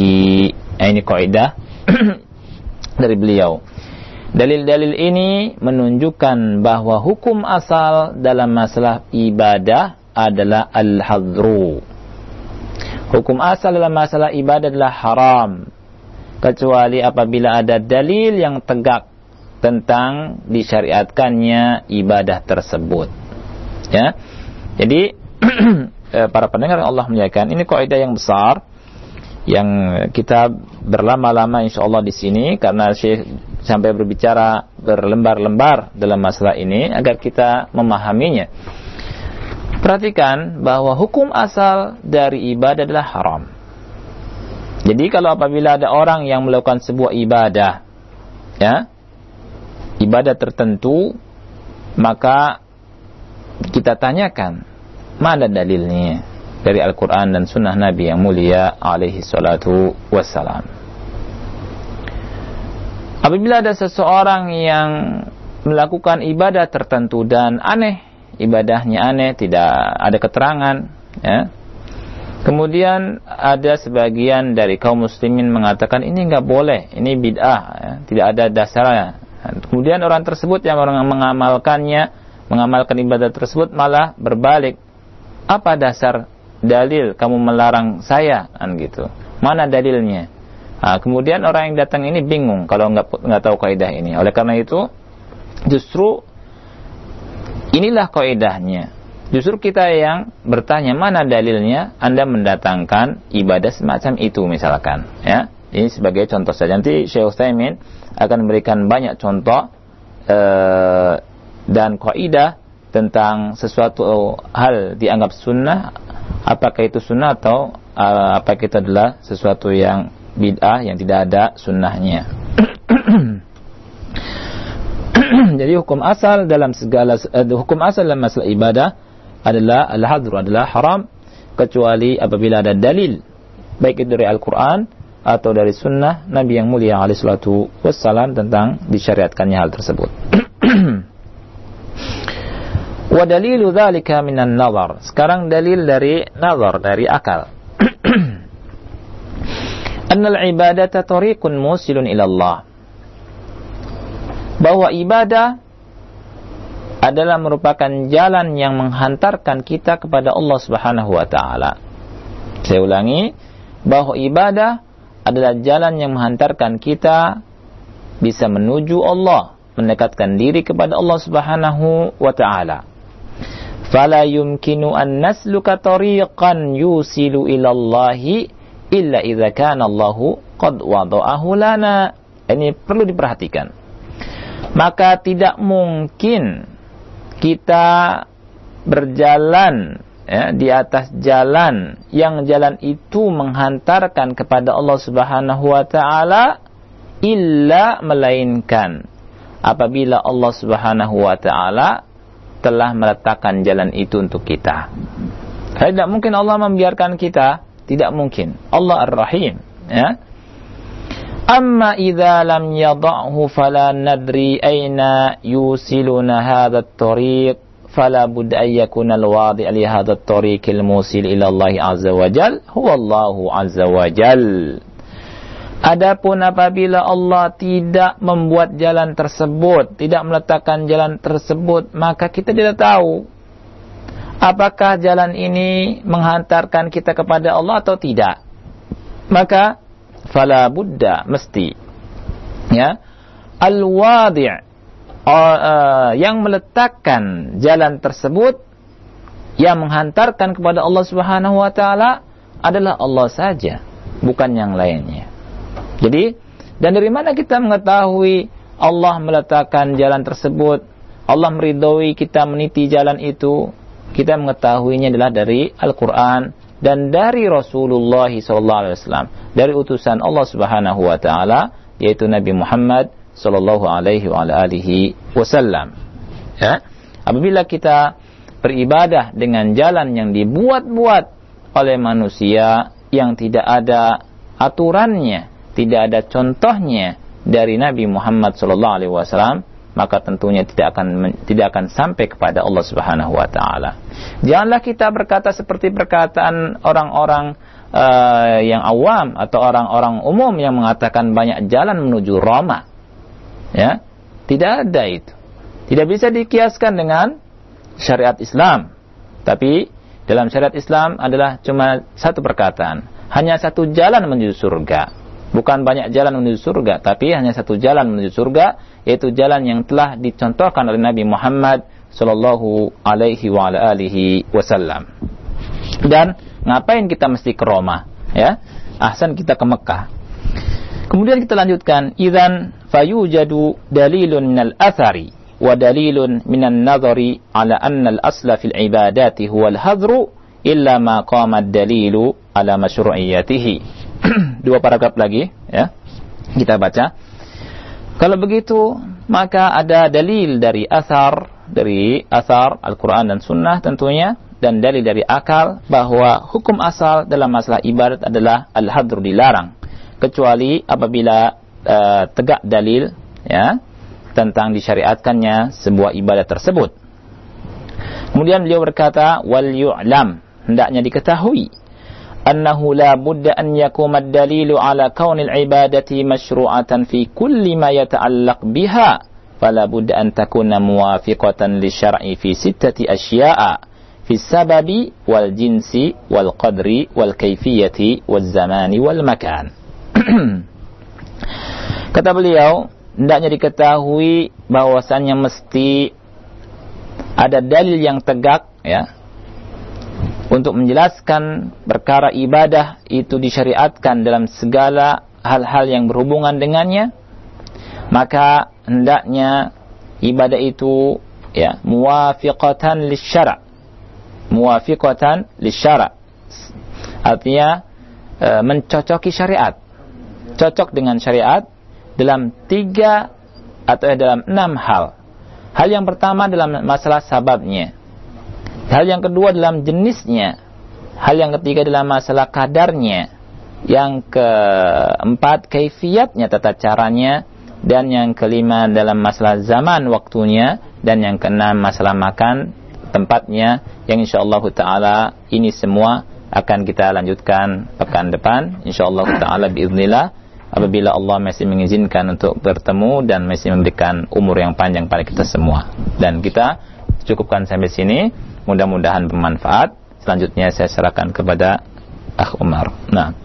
ini kaidah dari beliau. Dalil-dalil ini menunjukkan bahwa hukum asal dalam masalah ibadah adalah al-hadru. Hukum asal dalam masalah ibadah adalah haram. Kecuali apabila ada dalil yang tegak tentang disyariatkannya ibadah tersebut. Ya. Jadi eh, para pendengar yang Allah muliakan, ini kaidah yang besar yang kita berlama-lama insya Allah di sini karena Syekh sampai berbicara berlembar-lembar dalam masalah ini agar kita memahaminya. Perhatikan bahwa hukum asal dari ibadah adalah haram. Jadi kalau apabila ada orang yang melakukan sebuah ibadah, ya, ibadah tertentu, maka kita tanyakan mana dalilnya dari Al-Quran dan Sunnah Nabi yang mulia alaihi salatu wassalam. Apabila ada seseorang yang melakukan ibadah tertentu dan aneh, ibadahnya aneh, tidak ada keterangan, ya. Kemudian ada sebagian dari kaum muslimin mengatakan ini nggak boleh, ini bid'ah, ya. tidak ada dasarnya. Kemudian orang tersebut yang orang mengamalkannya, mengamalkan ibadah tersebut malah berbalik. Apa dasar dalil kamu melarang saya kan gitu. Mana dalilnya? Nah, kemudian orang yang datang ini bingung kalau nggak nggak tahu kaidah ini. Oleh karena itu justru inilah kaidahnya justru kita yang bertanya mana dalilnya? Anda mendatangkan ibadah semacam itu misalkan ya. Ini sebagai contoh saja. Nanti Syekh Utsaimin akan memberikan banyak contoh eh, dan kaidah tentang sesuatu hal dianggap sunnah apakah itu sunnah atau uh, apakah itu adalah sesuatu yang bid'ah yang tidak ada sunnahnya. Jadi hukum asal dalam segala uh, hukum asal dalam masalah ibadah adalah al-hadru adalah haram kecuali apabila ada dalil baik itu dari Al-Qur'an atau dari sunnah Nabi yang mulia alaihi salatu wassalam tentang disyariatkannya hal tersebut. Wa dalilu dzalika minan nazar. Sekarang dalil dari nazar, dari akal. Annal ibadata tariqun musilun ila Allah. Bahwa ibadah adalah merupakan jalan yang menghantarkan kita kepada Allah Subhanahu wa taala. Saya ulangi, bahwa ibadah adalah jalan yang menghantarkan kita bisa menuju Allah, mendekatkan diri kepada Allah Subhanahu wa taala. Fala yumkinu an nasluka tariqan yusilu ila Allah illa idza kana Allah qad wada'ahu lana. Ini perlu diperhatikan. Maka tidak mungkin kita berjalan ya, di atas jalan yang jalan itu menghantarkan kepada Allah Subhanahu wa taala illa melainkan apabila Allah Subhanahu wa taala telah meletakkan jalan itu untuk kita. Tidak mungkin Allah membiarkan kita, tidak mungkin. Allah Ar-Rahim, ya. Amma idza lam yada'hu fala nadri aina yusiluna hadha at-tariq fala bud an yakuna al-wadi' li hadha at-tariq al-musil ila Allah azza wa jal huwa azza wa jal. Adapun apabila Allah tidak membuat jalan tersebut, tidak meletakkan jalan tersebut, maka kita tidak tahu apakah jalan ini menghantarkan kita kepada Allah atau tidak. Maka fala buddha mesti ya al-wadi' uh, yang meletakkan jalan tersebut yang menghantarkan kepada Allah Subhanahu wa taala adalah Allah saja, bukan yang lainnya. Jadi, dan dari mana kita mengetahui Allah meletakkan jalan tersebut, Allah meridhoi kita meniti jalan itu, kita mengetahuinya adalah dari Al-Quran dan dari Rasulullah SAW, dari utusan Allah Subhanahu Wa Taala, yaitu Nabi Muhammad Sallallahu Alaihi Wasallam. Ya, apabila kita beribadah dengan jalan yang dibuat-buat oleh manusia yang tidak ada aturannya, tidak ada contohnya dari Nabi Muhammad sallallahu alaihi wasallam maka tentunya tidak akan tidak akan sampai kepada Allah Subhanahu wa taala. Janganlah kita berkata seperti perkataan orang-orang uh, yang awam atau orang-orang umum yang mengatakan banyak jalan menuju Roma. Ya. Tidak ada itu. Tidak bisa dikiaskan dengan syariat Islam. Tapi dalam syariat Islam adalah cuma satu perkataan, hanya satu jalan menuju surga bukan banyak jalan menuju surga, tapi hanya satu jalan menuju surga, yaitu jalan yang telah dicontohkan oleh Nabi Muhammad Shallallahu Alaihi wa alihi Wasallam. Dan ngapain kita mesti ke Roma? Ya, ahsan kita ke Mekah. Kemudian kita lanjutkan, idan fayujadu dalilun minal athari wa dalilun minan nazari ala anna al-asla fil ibadati huwa al-hadru illa ma qama ad-dalilu ala mashru'iyatihi dua paragraf lagi ya. Kita baca. Kalau begitu, maka ada dalil dari asar, dari asar Al-Quran dan Sunnah tentunya, dan dalil dari akal bahwa hukum asal dalam masalah ibadat adalah al-hadr dilarang. Kecuali apabila uh, tegak dalil ya tentang disyariatkannya sebuah ibadat tersebut. Kemudian beliau berkata, wal yu'lam, hendaknya diketahui أنه لا بد أن يقوم الدليل على كون العبادة مشروعة في كل ما يتعلق بها فلا بد أن تكون موافقة للشرع في ستة أشياء في السبب والجنس والقدر والكيفية والزمان والمكان Kata beliau, hendaknya diketahui bahwasannya mesti ada dalil yang tegak ya untuk menjelaskan perkara ibadah itu disyariatkan dalam segala hal-hal yang berhubungan dengannya, maka hendaknya ibadah itu ya muwafiqatan lisyara' muwafiqatan lisyara' artinya e, mencocoki syariat. Cocok dengan syariat dalam tiga atau dalam enam hal. Hal yang pertama dalam masalah sababnya Hal yang kedua dalam jenisnya. Hal yang ketiga dalam masalah kadarnya. Yang keempat kaifiatnya tata caranya. Dan yang kelima dalam masalah zaman waktunya. Dan yang keenam masalah makan tempatnya. Yang insyaallah taala ini semua akan kita lanjutkan pekan depan. Insyaallah taala biiznillah apabila Allah masih mengizinkan untuk bertemu dan masih memberikan umur yang panjang pada kita semua. Dan kita cukupkan sampai sini Mudah-mudahan bermanfaat. Selanjutnya saya serahkan kepada Akh Umar. Nah.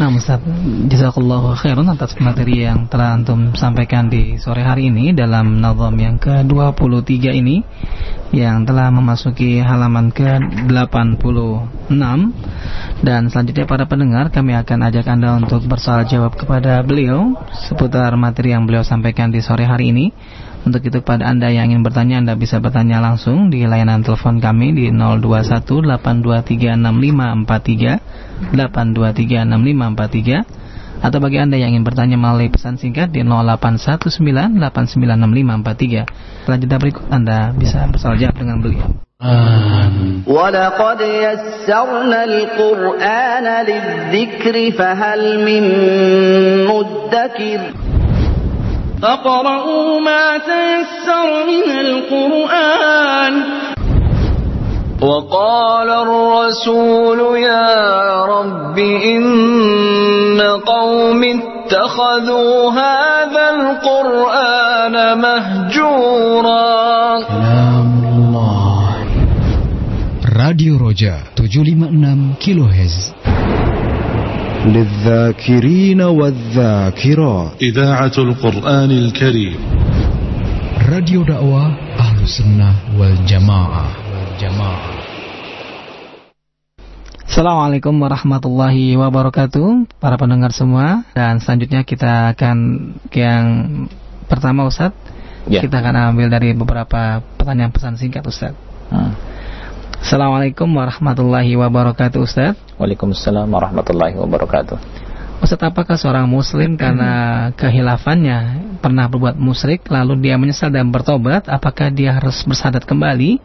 Nah Ustaz, jazakallahu khairan atas materi yang telah Antum sampaikan di sore hari ini dalam nazam yang ke-23 ini yang telah memasuki halaman ke-86 dan selanjutnya para pendengar kami akan ajak Anda untuk bersoal jawab kepada beliau seputar materi yang beliau sampaikan di sore hari ini untuk itu pada Anda yang ingin bertanya Anda bisa bertanya langsung di layanan telepon kami di 0218236543 8236543 atau bagi Anda yang ingin bertanya melalui pesan singkat di 0819896543. Selanjutnya berikut Anda bisa bersoal jawab dengan beliau. ولقد يسرنا القرآن للذكر فهل من مدكر فاقرؤوا ما تيسر من القرآن. وقال الرسول يا رب إن قوم اتخذوا هذا القرآن مهجورا. كلام الله. راديو رجاء 756 كيلو هز للذاكرين والذاكرات إذاعة القرآن الكريم راديو دعوة أهل السنة والجماعة والجماعة Assalamualaikum warahmatullahi wabarakatuh Para pendengar semua Dan selanjutnya kita akan Yang pertama Ustadz Ya. Kita akan ambil dari beberapa pertanyaan pesan singkat Ustadz Hmm. Assalamualaikum warahmatullahi wabarakatuh Ustadz Waalaikumsalam warahmatullahi wabarakatuh. Ustadz apakah seorang muslim karena kehilafannya Pernah berbuat musyrik Lalu dia menyesal dan bertobat Apakah dia harus bersadat kembali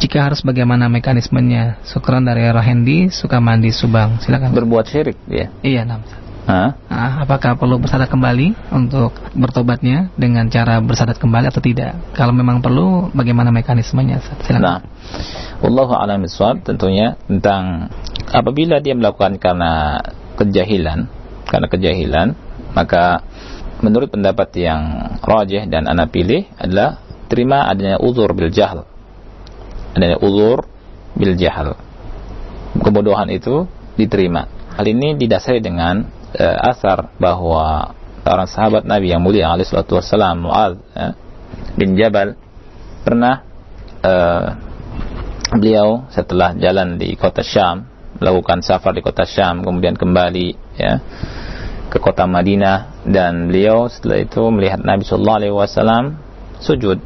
Jika harus bagaimana mekanismenya Syukran dari Rohendi Sukamandi Subang Silakan Berbuat syirik dia. Iya Ustadz. Hah? Nah, apakah perlu bersadat kembali untuk bertobatnya dengan cara bersadat kembali atau tidak? Kalau memang perlu, bagaimana mekanismenya? Silakan. Nah, wallahu a'lam bishawab tentunya tentang apabila dia melakukan karena kejahilan, karena kejahilan, maka menurut pendapat yang rajih dan anak pilih adalah terima adanya uzur bil jahl. Adanya uzur bil jahl. Kebodohan itu diterima. Hal ini didasari dengan eh, asar bahwa seorang sahabat Nabi yang mulia alaihi salatu wassalam Muaz ya, bin Jabal pernah eh, beliau setelah jalan di kota Syam melakukan safar di kota Syam kemudian kembali ya ke kota Madinah dan beliau setelah itu melihat Nabi Shallallahu Alaihi Wasallam sujud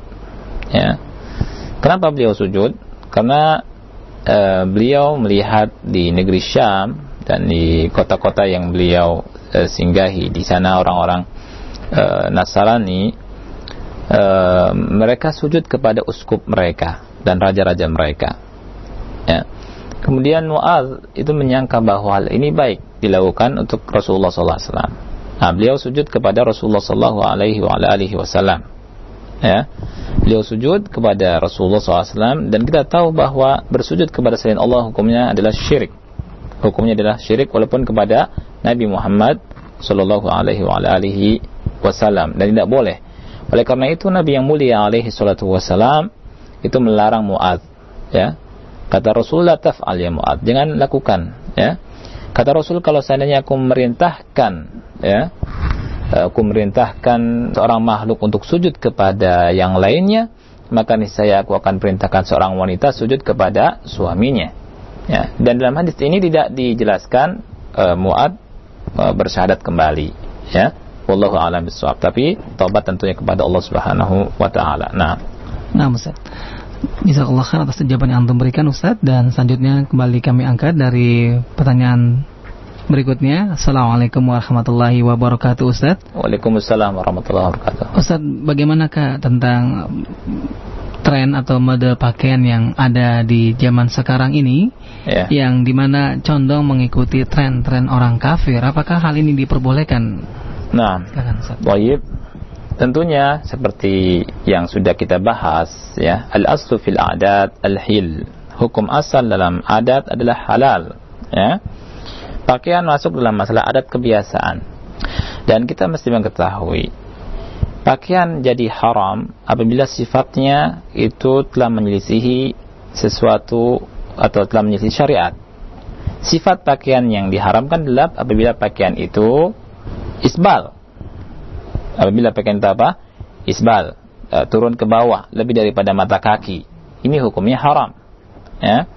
ya. Kenapa beliau sujud? Karena eh, beliau melihat di negeri Syam dan di kota-kota yang beliau eh, singgahi di sana orang-orang eh, Nasrani eh, mereka sujud kepada uskup mereka dan raja-raja mereka. Ya. Kemudian Muaz itu menyangka bahwa hal ini baik dilakukan untuk Rasulullah SAW. Nah, beliau sujud kepada Rasulullah SAW. Ya. Beliau sujud kepada Rasulullah SAW dan kita tahu bahwa bersujud kepada selain Allah hukumnya adalah syirik. Hukumnya adalah syirik walaupun kepada Nabi Muhammad Sallallahu Alaihi Wasallam. Dan tidak boleh. Oleh karena itu Nabi yang mulia alaihi salatu wasallam itu melarang Muad ya. Kata Rasulullah taf'al ya Muad jangan lakukan ya. Kata Rasul kalau seandainya aku merintahkan ya aku merintahkan seorang makhluk untuk sujud kepada yang lainnya maka niscaya aku akan perintahkan seorang wanita sujud kepada suaminya ya dan dalam hadis ini tidak dijelaskan uh, Muad uh, bersyahadat kembali ya wallahu a'lam bishawab tapi taubat tentunya kepada Allah Subhanahu wa taala nah Nah, Ustaz. Jazakallah khair atas jawaban yang Antum berikan Ustaz dan selanjutnya kembali kami angkat dari pertanyaan berikutnya. Assalamualaikum warahmatullahi wabarakatuh Ustaz. Waalaikumsalam warahmatullahi wabarakatuh. Ustaz, bagaimanakah tentang tren atau mode pakaian yang ada di zaman sekarang ini Ya. yang di mana condong mengikuti tren-tren orang kafir? Apakah hal ini diperbolehkan? Nah. Baik. Tentunya seperti yang sudah kita bahas ya, al-aslu fil adat al-hil. Hukum asal dalam adat adalah halal, ya. Pakaian masuk dalam masalah adat kebiasaan. Dan kita mesti mengetahui pakaian jadi haram apabila sifatnya itu telah menyelisihi sesuatu atau telah menyelisihi syariat. sifat pakaian yang diharamkan adalah apabila pakaian itu isbal. Apabila pakaian itu apa? Isbal, uh, turun ke bawah lebih daripada mata kaki. Ini hukumnya haram. Ya.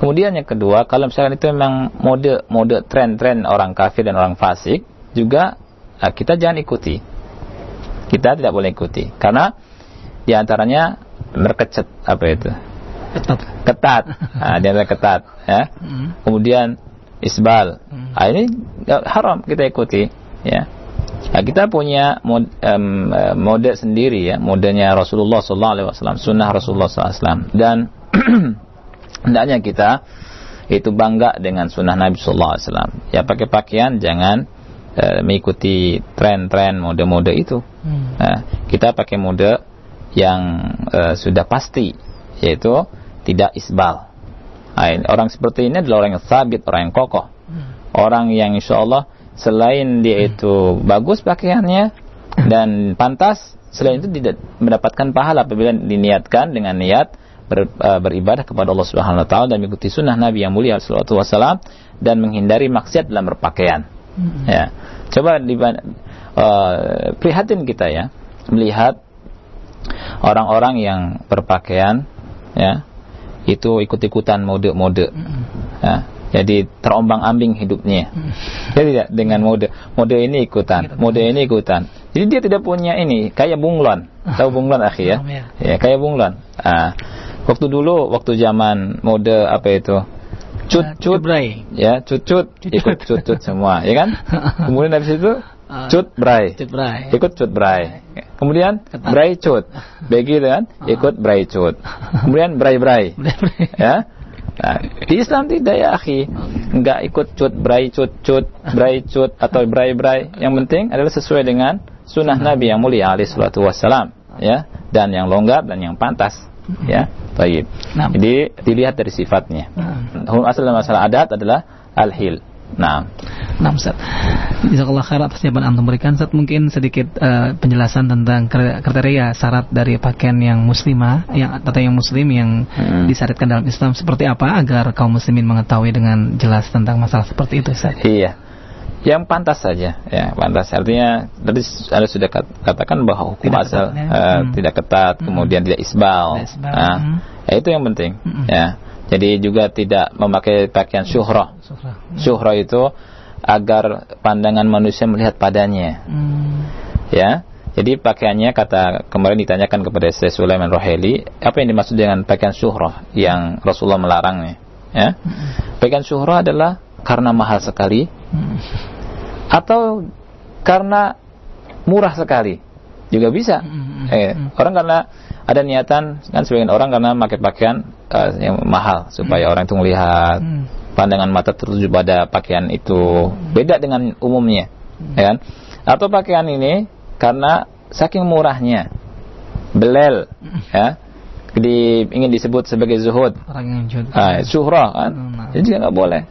Kemudian yang kedua, kalau misalkan itu memang mode mode tren-tren orang kafir dan orang fasik, juga uh, kita jangan ikuti. Kita tidak boleh ikuti karena di antaranya merkecat apa itu Ketat. ketat nah, di antara ketat ya Hmm. kemudian isbal Hmm. nah, ini haram kita ikuti ya Nah, kita punya mod, eh, mode sendiri ya modenya Rasulullah SAW sunnah Rasulullah SAW dan hendaknya kita itu bangga dengan sunnah Nabi SAW ya pakai pakaian jangan eh, mengikuti tren-tren mode-mode itu Hmm. Nah, kita pakai mode yang eh, sudah pasti yaitu tidak isbal. Nah, orang seperti ini adalah orang yang sabit, orang yang kokoh. Orang yang insya Allah selain dia itu bagus pakaiannya dan pantas, selain itu tidak mendapatkan pahala apabila diniatkan dengan niat ber- eh, beribadah kepada Allah Subhanahu wa taala dan mengikuti sunnah Nabi yang mulia sallallahu alaihi wasallam dan menghindari maksiat dalam berpakaian. Ya. Coba di eh, prihatin kita ya melihat orang-orang yang berpakaian ya itu ikut-ikutan mode-mode. Ya, jadi terombang-ambing hidupnya. Jadi tidak dengan mode mode ini ikutan, mode ini ikutan. Jadi dia tidak punya ini kayak bunglon. Tahu bunglon akhi ya? Ya. Ya, kayak bunglon. Ah, waktu dulu waktu zaman mode apa itu? Cut Ah, cut ya cut cut ikut cut cut semua ya kan kemudian dari situ Ah. cut bray Cutbray. ikut cut bray kemudian Ketat. bray cut. Begitu kan ikut bray cut. Kemudian bray bray ya. Nah, di Islam tidak ya akhi? Nggak ikut cut bray cut cut bray cut atau bray bray yang penting adalah sesuai dengan sunnah Nabi yang mulia alaihi salatu wassalam. Ya. Dan yang longgar dan yang pantas. Ya. Baik. Nah. jadi dilihat dari sifatnya. Hukum asal masalah adat adalah al-hil nah Nah, Ustaz. Jazakallah khair atas jawaban antum berikan. Ustaz mungkin sedikit eh, penjelasan tentang kri- kriteria syarat dari pakaian yang muslimah yang atau yang muslim yang Hmm. disyariatkan dalam Islam seperti apa agar kaum muslimin mengetahui dengan jelas tentang masalah seperti itu, Ustaz. Iya. Yang pantas saja, ya pantas. Artinya tadi Anda sudah kat- katakan bahwa hukum Tidak asal ketat, ya. eh, Hmm. tidak ketat, kemudian tidak isbal. Tidak isbal, Nah, hmm. ya itu yang penting. Hmm. Ya. Jadi juga tidak memakai pakaian syuhrah. Syuhrah itu agar pandangan manusia melihat padanya. Hmm. Ya. Jadi pakaiannya kata kemarin ditanyakan kepada Syekh Sulaiman Roheli, apa yang dimaksud dengan pakaian syuhrah yang Rasulullah melarangnya? Ya. Pakaian syuhrah adalah karena mahal sekali Hmm. atau karena murah sekali juga bisa. Hmm. Eh, orang karena ada niatan kan sebagian orang karena pakai pakaian eh, yang mahal supaya orang itu melihat. Hmm. pandangan mata tertuju pada pakaian itu. Beda dengan umumnya, ya kan? Atau pakaian ini karena saking murahnya belel, ya, di, ingin disebut sebagai zuhud, Orang yang jual. ah, syuhrah kan, Hmm. jadi juga nggak boleh,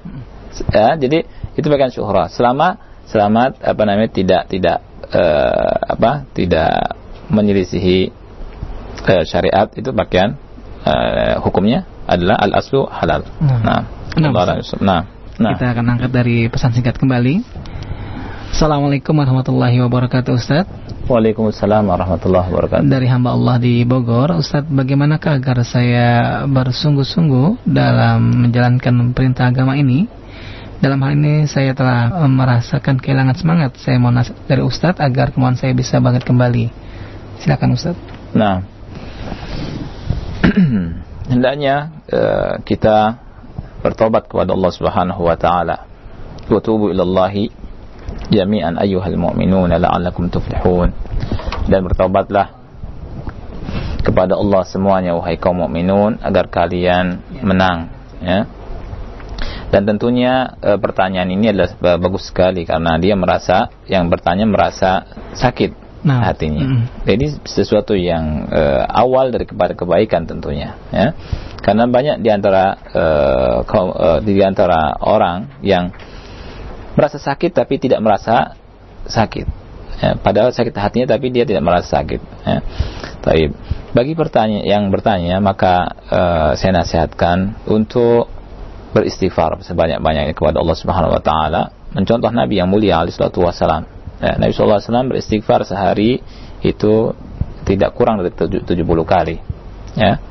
ya, jadi itu pakaian syuhrah. Selama selama apa namanya tidak tidak eh, apa tidak menyelisihi eh, syariat itu pakaian eh, hukumnya adalah al aslu halal. Nah, Nah, Ustaz. nah, nah. Kita akan angkat dari pesan singkat kembali. Assalamualaikum warahmatullahi wabarakatuh Ustaz Waalaikumsalam warahmatullahi wabarakatuh. Dari hamba Allah di Bogor Ustaz bagaimanakah agar saya bersungguh-sungguh Dalam menjalankan perintah agama ini Dalam hal ini saya telah eh, merasakan kehilangan semangat Saya mau nasihat dari Ustaz agar kemauan saya bisa bangkit kembali Silakan Ustaz Nah, hendaknya eh, kita bertobat kepada Allah Subhanahu wa taala. Wa tubu ila Allah jami'an ayyuhal mu'minun la'allakum tuflihun. Dan bertobatlah kepada Allah semuanya wahai kaum mukminun agar kalian menang, ya. Dan tentunya eh, pertanyaan ini adalah eh, bagus sekali karena dia merasa yang bertanya merasa sakit Nah, hatinya. mm. Jadi sesuatu yang eh, awal dari kepada kebaikan tentunya, ya. Karena banyak di antara eh, kaum- eh, di antara orang yang merasa sakit tapi tidak merasa sakit. Ya, padahal sakit hatinya tapi dia tidak merasa sakit. Ya. Tapi bagi pertanyaan yang bertanya maka eh, saya nasihatkan untuk beristighfar sebanyak-banyaknya kepada Allah Subhanahu wa taala mencontoh Nabi yang mulia alaihi salatu wasalam ya, Nabi wasallam beristighfar sehari itu tidak kurang dari 70 kali. Ya.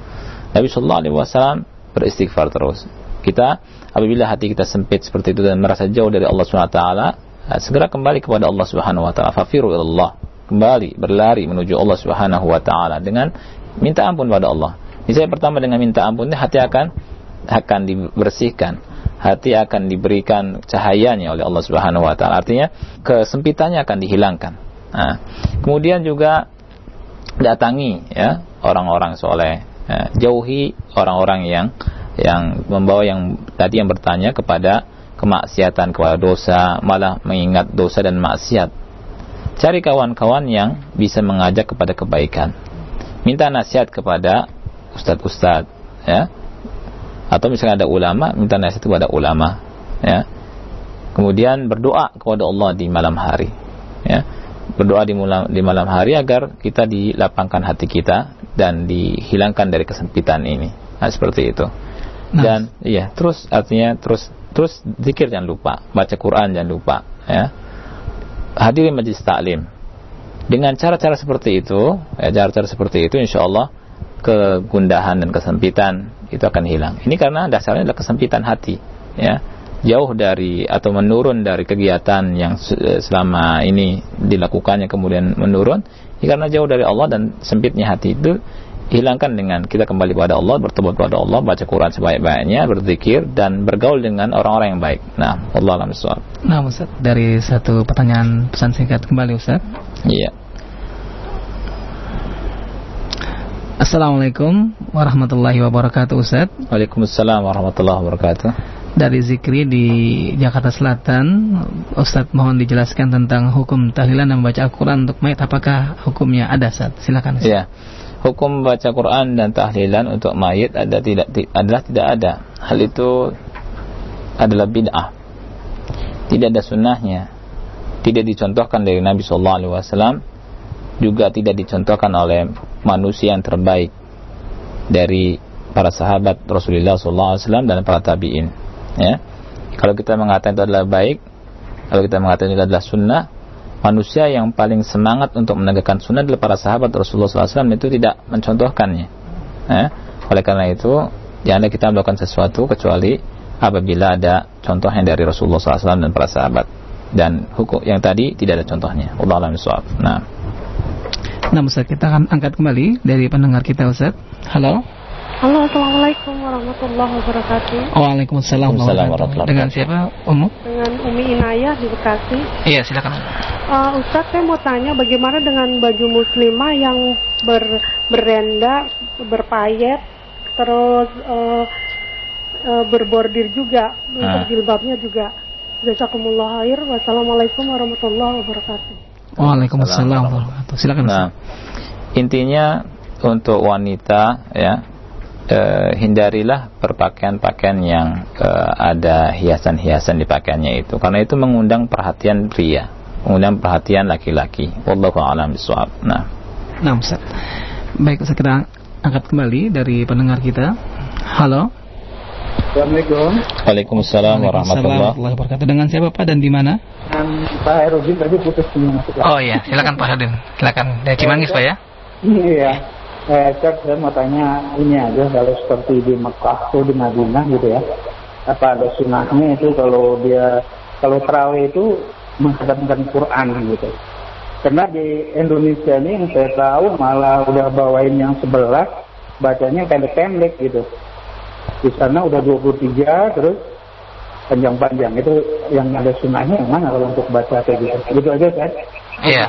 Nabi sallallahu alaihi wasallam beristighfar terus. Kita apabila hati kita sempit seperti itu dan merasa jauh dari Allah wa taala segera kembali kepada Allah Subhanahu wa taala. Fafiru Allah. Kembali berlari menuju Allah Subhanahu wa taala dengan minta ampun pada Allah. Misalnya pertama dengan minta ampun hati akan akan dibersihkan, hati akan diberikan cahayanya oleh Allah Subhanahu wa taala. Artinya kesempitannya akan dihilangkan. Nah, kemudian juga datangi ya orang-orang soleh, ya, jauhi orang-orang yang yang membawa yang tadi yang bertanya kepada kemaksiatan kepada dosa, malah mengingat dosa dan maksiat. Cari kawan-kawan yang bisa mengajak kepada kebaikan. Minta nasihat kepada ustadz-ustadz, ya. Atau misalnya ada ulama, minta nasihat kepada ulama, ya. Kemudian berdoa kepada Allah di malam hari, ya. Berdoa di malam, di malam hari agar kita dilapangkan hati kita dan dihilangkan dari kesempitan ini. Nah, seperti itu. Nah. Dan iya, terus artinya terus terus zikir jangan lupa, baca Quran jangan lupa, ya. Hadiri majlis taklim. Dengan cara-cara seperti itu, ya, cara-cara seperti itu insya Allah kegundahan dan kesempitan itu akan hilang. Ini karena dasarnya adalah kesempitan hati, ya. Jauh dari atau menurun dari kegiatan yang selama ini dilakukannya kemudian menurun, ya karena jauh dari Allah dan sempitnya hati itu hilangkan dengan kita kembali kepada Allah, bertobat kepada Allah, baca Quran sebaik-baiknya, berzikir dan bergaul dengan orang-orang yang baik. Nah, Allah alam soal. Nah, Ustaz, dari satu pertanyaan pesan singkat kembali Ustaz. Iya. Assalamualaikum warahmatullahi wabarakatuh Ustaz. Waalaikumsalam warahmatullahi wabarakatuh. Dari Zikri di Jakarta Selatan, Ustadz mohon dijelaskan tentang hukum tahlilan dan membaca Al-Quran untuk mayat. Apakah hukumnya ada, Ustaz? Silakan. Ustaz. Iya hukum baca Quran dan tahlilan untuk mayit ada tidak adalah tidak ada. Hal itu adalah bid'ah. Tidak ada sunnahnya. Tidak dicontohkan dari Nabi Wasallam. Juga tidak dicontohkan oleh manusia yang terbaik dari para sahabat Rasulullah Wasallam dan para tabiin. Ya, kalau kita mengatakan itu adalah baik, kalau kita mengatakan itu adalah sunnah, manusia yang paling semangat untuk menegakkan sunnah adalah para sahabat Rasulullah SAW itu tidak mencontohkannya. Eh? Oleh karena itu, janganlah kita melakukan sesuatu kecuali apabila ada contohnya dari Rasulullah SAW dan para sahabat. Dan hukum yang tadi tidak ada contohnya. Allah Nah. Nah, Ustaz, kita akan angkat kembali dari pendengar kita, Ustaz. Halo. Halo, Assalamualaikum warahmatullahi wabarakatuh. Waalaikumsalam warahmatullahi wabarakatuh. Dengan siapa, Umu? Dengan Umi Inayah di Bekasi. Iya, silakan. Uh, Ustadz, saya mau tanya bagaimana dengan baju muslimah yang ber, berenda, berpayet, terus uh, uh, berbordir juga, untuk ah. jilbabnya juga. Jazakumullah khair. Wassalamualaikum warahmatullahi wabarakatuh. Waalaikumsalam. Silakan. Nah, intinya untuk wanita ya uh, hindarilah berpakaian-pakaian yang uh, ada hiasan-hiasan di pakaiannya itu. Karena itu mengundang perhatian pria mengundang perhatian laki-laki. Wallahu a'lam bishawab nah. Nah Ustaz. Baik kita angkat kembali dari pendengar kita. Halo Assalamualaikum. Waalaikumsalam warahmatullahi wabarakatuh. Dengan siapa Pak dan di mana? Dengan Pak Herudin tadi putus semua. Oh iya, silakan Pak Herudin. Silakan. Dari Cimanggis Pak ya? Iya eh, Cak, saya mau tanya ini aja kalau seperti di Mekah atau di Madinah gitu ya apa ada sunahnya itu kalau dia kalau terawih itu menghadapkan Quran gitu karena di Indonesia ini yang saya tahu malah udah bawain yang sebelah bacanya pendek-pendek gitu di sana udah 23 terus panjang-panjang itu yang ada sunnahnya yang mana kalau untuk baca kayak gitu gitu aja kan Iya.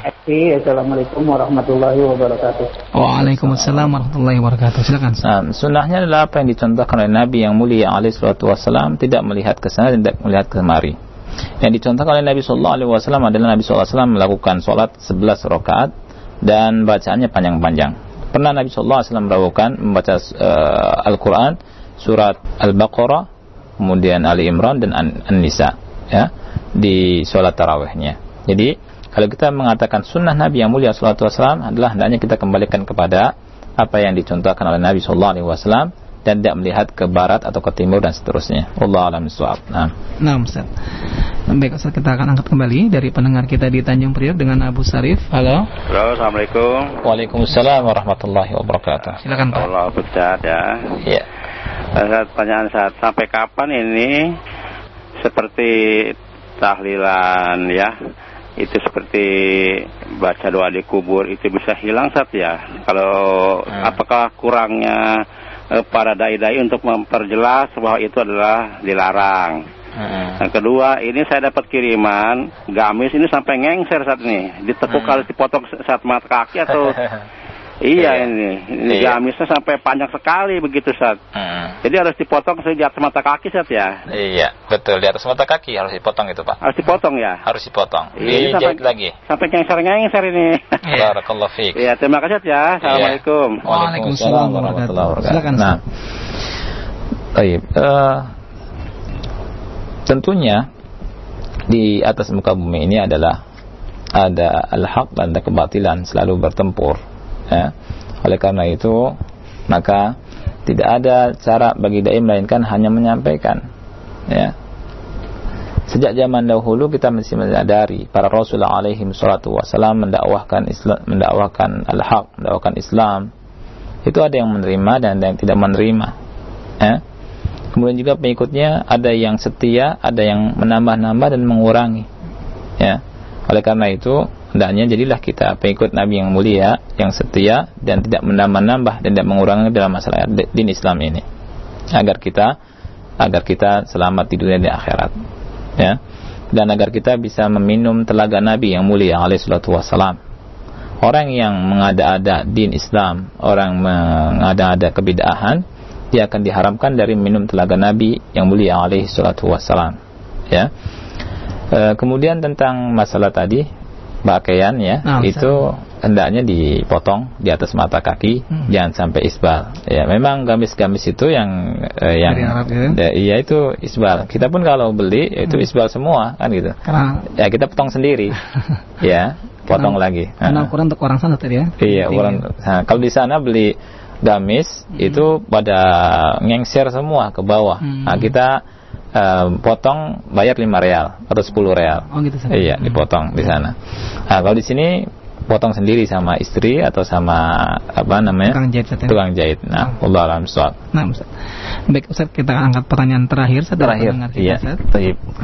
Assalamualaikum warahmatullahi wabarakatuh. Waalaikumsalam warahmatullahi wabarakatuh. Silakan. Nah, sunnahnya adalah apa yang dicontohkan oleh Nabi yang mulia alaihi salatu wasallam tidak melihat ke sana tidak melihat kemari. Yang dicontohkan oleh Nabi sallallahu alaihi wasallam adalah Nabi sallallahu alaihi wasallam melakukan salat 11 rakaat dan bacaannya panjang-panjang. Pernah Nabi sallallahu alaihi wasallam melakukan membaca uh, Al-Qur'an surat Al-Baqarah, kemudian Ali Imran dan An-Nisa ya di salat tarawihnya. Jadi kalau kita mengatakan sunnah Nabi yang mulia sallallahu alaihi wasallam adalah hendaknya kita kembalikan kepada apa yang dicontohkan oleh Nabi sallallahu alaihi wasallam dan tidak melihat ke barat atau ke timur dan seterusnya. Allah alam suap. Nah. Nah, Ustaz. Baik, Ustaz kita akan angkat kembali dari pendengar kita di Tanjung Priok dengan Abu Sarif. Halo. Halo, Assalamualaikum. Waalaikumsalam warahmatullahi wabarakatuh. Silakan Pak. Allah Ustaz ya. Saat pertanyaan saat sampai kapan ini seperti tahlilan ya itu seperti baca doa di kubur itu bisa hilang saat ya kalau hmm. apakah kurangnya eh, para dai-dai untuk memperjelas bahwa itu adalah dilarang hmm. yang kedua ini saya dapat kiriman gamis ini sampai ngengser saat ini ditekuk hmm. kalau dipotong saat mata kaki atau Iya, iya ini, ini iya. gamisnya sampai panjang sekali begitu saat. Hmm. Jadi harus dipotong di atas mata kaki saat ya. Iya, betul di atas mata kaki harus dipotong itu pak. Harus dipotong ya. Harus dipotong. Iya, Dijahit lagi. Sampai ngengser ngengser ini. Iya. Barakallah fiik. Iya, terima kasih ya. Assalamualaikum. Iya. Waalaikumsalam warahmatullahi wabarakatuh. Silakan. Nah, baik. Uh, tentunya di atas muka bumi ini adalah ada al-haq dan ada kebatilan selalu bertempur ya. oleh karena itu maka tidak ada cara bagi dai melainkan hanya menyampaikan. Ya. Sejak zaman dahulu kita mesti menyadari para rasul alaihi salatu wasalam mendakwahkan Islam mendakwahkan al-haq mendakwahkan Islam. Itu ada yang menerima dan ada yang tidak menerima. Ya. kemudian juga pengikutnya ada yang setia ada yang menambah-nambah dan mengurangi. Ya. Oleh karena itu hendaknya jadilah kita pengikut Nabi yang mulia, yang setia dan tidak menambah-nambah dan tidak mengurangi dalam masalah din Islam ini. Agar kita agar kita selamat di dunia dan akhirat. Ya. Dan agar kita bisa meminum telaga Nabi yang mulia alaihi salatu wassalam. Orang yang mengada-ada din Islam, orang mengada-ada kebidahan, dia akan diharamkan dari minum telaga Nabi yang mulia alaihi salatu wassalam. Ya. E, kemudian tentang masalah tadi pakaian ya nah, itu hendaknya dipotong di atas mata kaki. Hmm. jangan sampai isbal. Ya memang gamis-gamis itu yang eh, yang gitu? ya, iya itu isbal. Kita pun kalau beli ya itu hmm. isbal semua kan gitu. Karena... ya kita potong sendiri. Ya potong karena, lagi. karena ukuran untuk orang sana tadi ya? Iya orang nah, kalau di sana beli gamis hmm. itu pada ngengser semua ke bawah. Hmm. nah kita um, potong bayar 5 real atau 10 real. Oh gitu. Iya, hmm. dipotong di sana. Nah, kalau di sini potong sendiri sama istri atau sama apa namanya? Tukang jahit. Ya? Tukang jahit. Nah, oh. Allah alam soal. Nah, Ustaz. Baik, Ustaz, kita angkat pertanyaan terakhir. Ustaz, terakhir. Iya.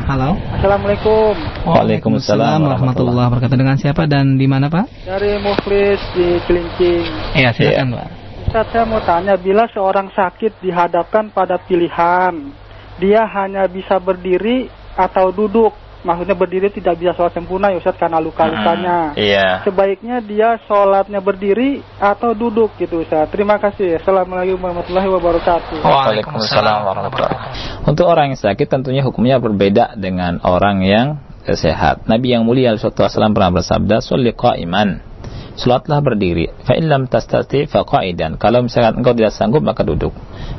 Halo. Assalamualaikum. Waalaikumsalam warahmatullahi wabarakatuh. Dengan siapa dan di mana, Pak? Dari Muflis di Kelincing. Iya, silakan, ya. Pak. Ustaz, saya mau tanya, bila seorang sakit dihadapkan pada pilihan dia hanya bisa berdiri atau duduk. Maksudnya berdiri tidak bisa sholat sempurna ya Ustaz karena luka-lukanya. Hmm, iya. Sebaiknya dia sholatnya berdiri atau duduk gitu Ustaz. Terima kasih. Assalamualaikum warahmatullahi wabarakatuh. Waalaikumsalam warahmatullahi wabarakatuh. Untuk orang yang sakit tentunya hukumnya berbeda dengan orang yang sehat. Nabi yang mulia SAW pernah bersabda, "Sholli qa'iman." Salatlah berdiri. Fa illam tastati fa qa'idan. Kalau misalkan engkau tidak sanggup maka duduk.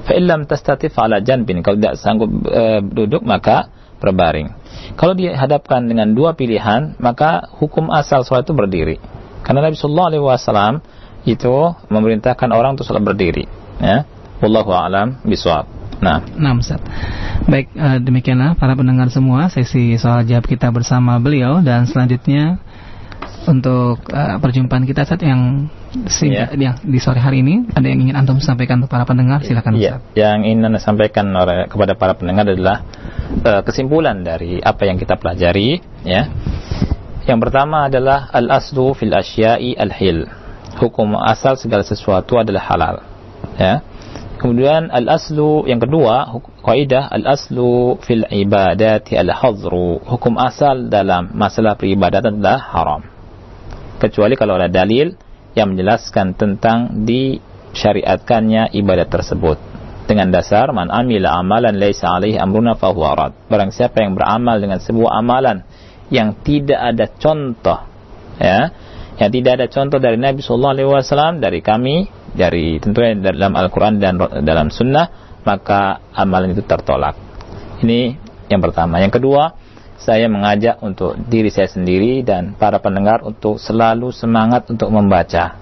Fa illam tastati fa ala janbin. Kalau tidak sanggup e, duduk maka berbaring. Kalau dihadapkan dengan dua pilihan, maka hukum asal salat itu berdiri. Karena Nabi sallallahu alaihi wasallam itu memerintahkan orang untuk salat berdiri, ya. Wallahu a'lam bishawab. Nah, nah Ustaz. Baik, uh, demikianlah para pendengar semua sesi soal jawab kita bersama beliau dan selanjutnya untuk uh, perjumpaan kita saat yang singkat yeah. yang di sore hari ini ada yang ingin antum sampaikan untuk para pendengar? Silakan yeah. yang ingin anda sampaikan oleh, kepada para pendengar adalah uh, kesimpulan dari apa yang kita pelajari ya. Yang pertama adalah al aslu fil asya'i al hil hukum asal segala sesuatu adalah halal ya. Kemudian al aslu yang kedua kaidah al aslu fil ibadati al hadru hukum asal dalam masalah peribadatan adalah haram kecuali kalau ada dalil yang menjelaskan tentang disyariatkannya ibadat tersebut dengan dasar man amila amalan laisa alaihi amruna fahuwa rad. Barang siapa yang beramal dengan sebuah amalan yang tidak ada contoh ya, yang tidak ada contoh dari Nabi sallallahu alaihi wasallam dari kami dari tentunya dalam Al-Qur'an dan dalam sunnah maka amalan itu tertolak. Ini yang pertama. Yang kedua, saya mengajak untuk diri saya sendiri dan para pendengar untuk selalu semangat untuk membaca.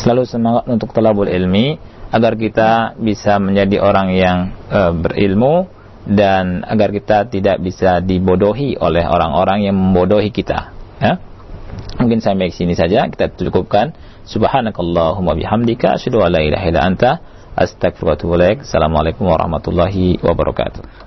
Selalu semangat untuk telabul ilmi agar kita bisa menjadi orang yang uh, berilmu dan agar kita tidak bisa dibodohi oleh orang-orang yang membodohi kita. Ya? Mungkin sampai sini saja kita cukupkan. Subhanakallahumma bihamdika asyhadu an la ilaha illa anta astaghfiruka wa atubu. Assalamualaikum warahmatullahi wabarakatuh.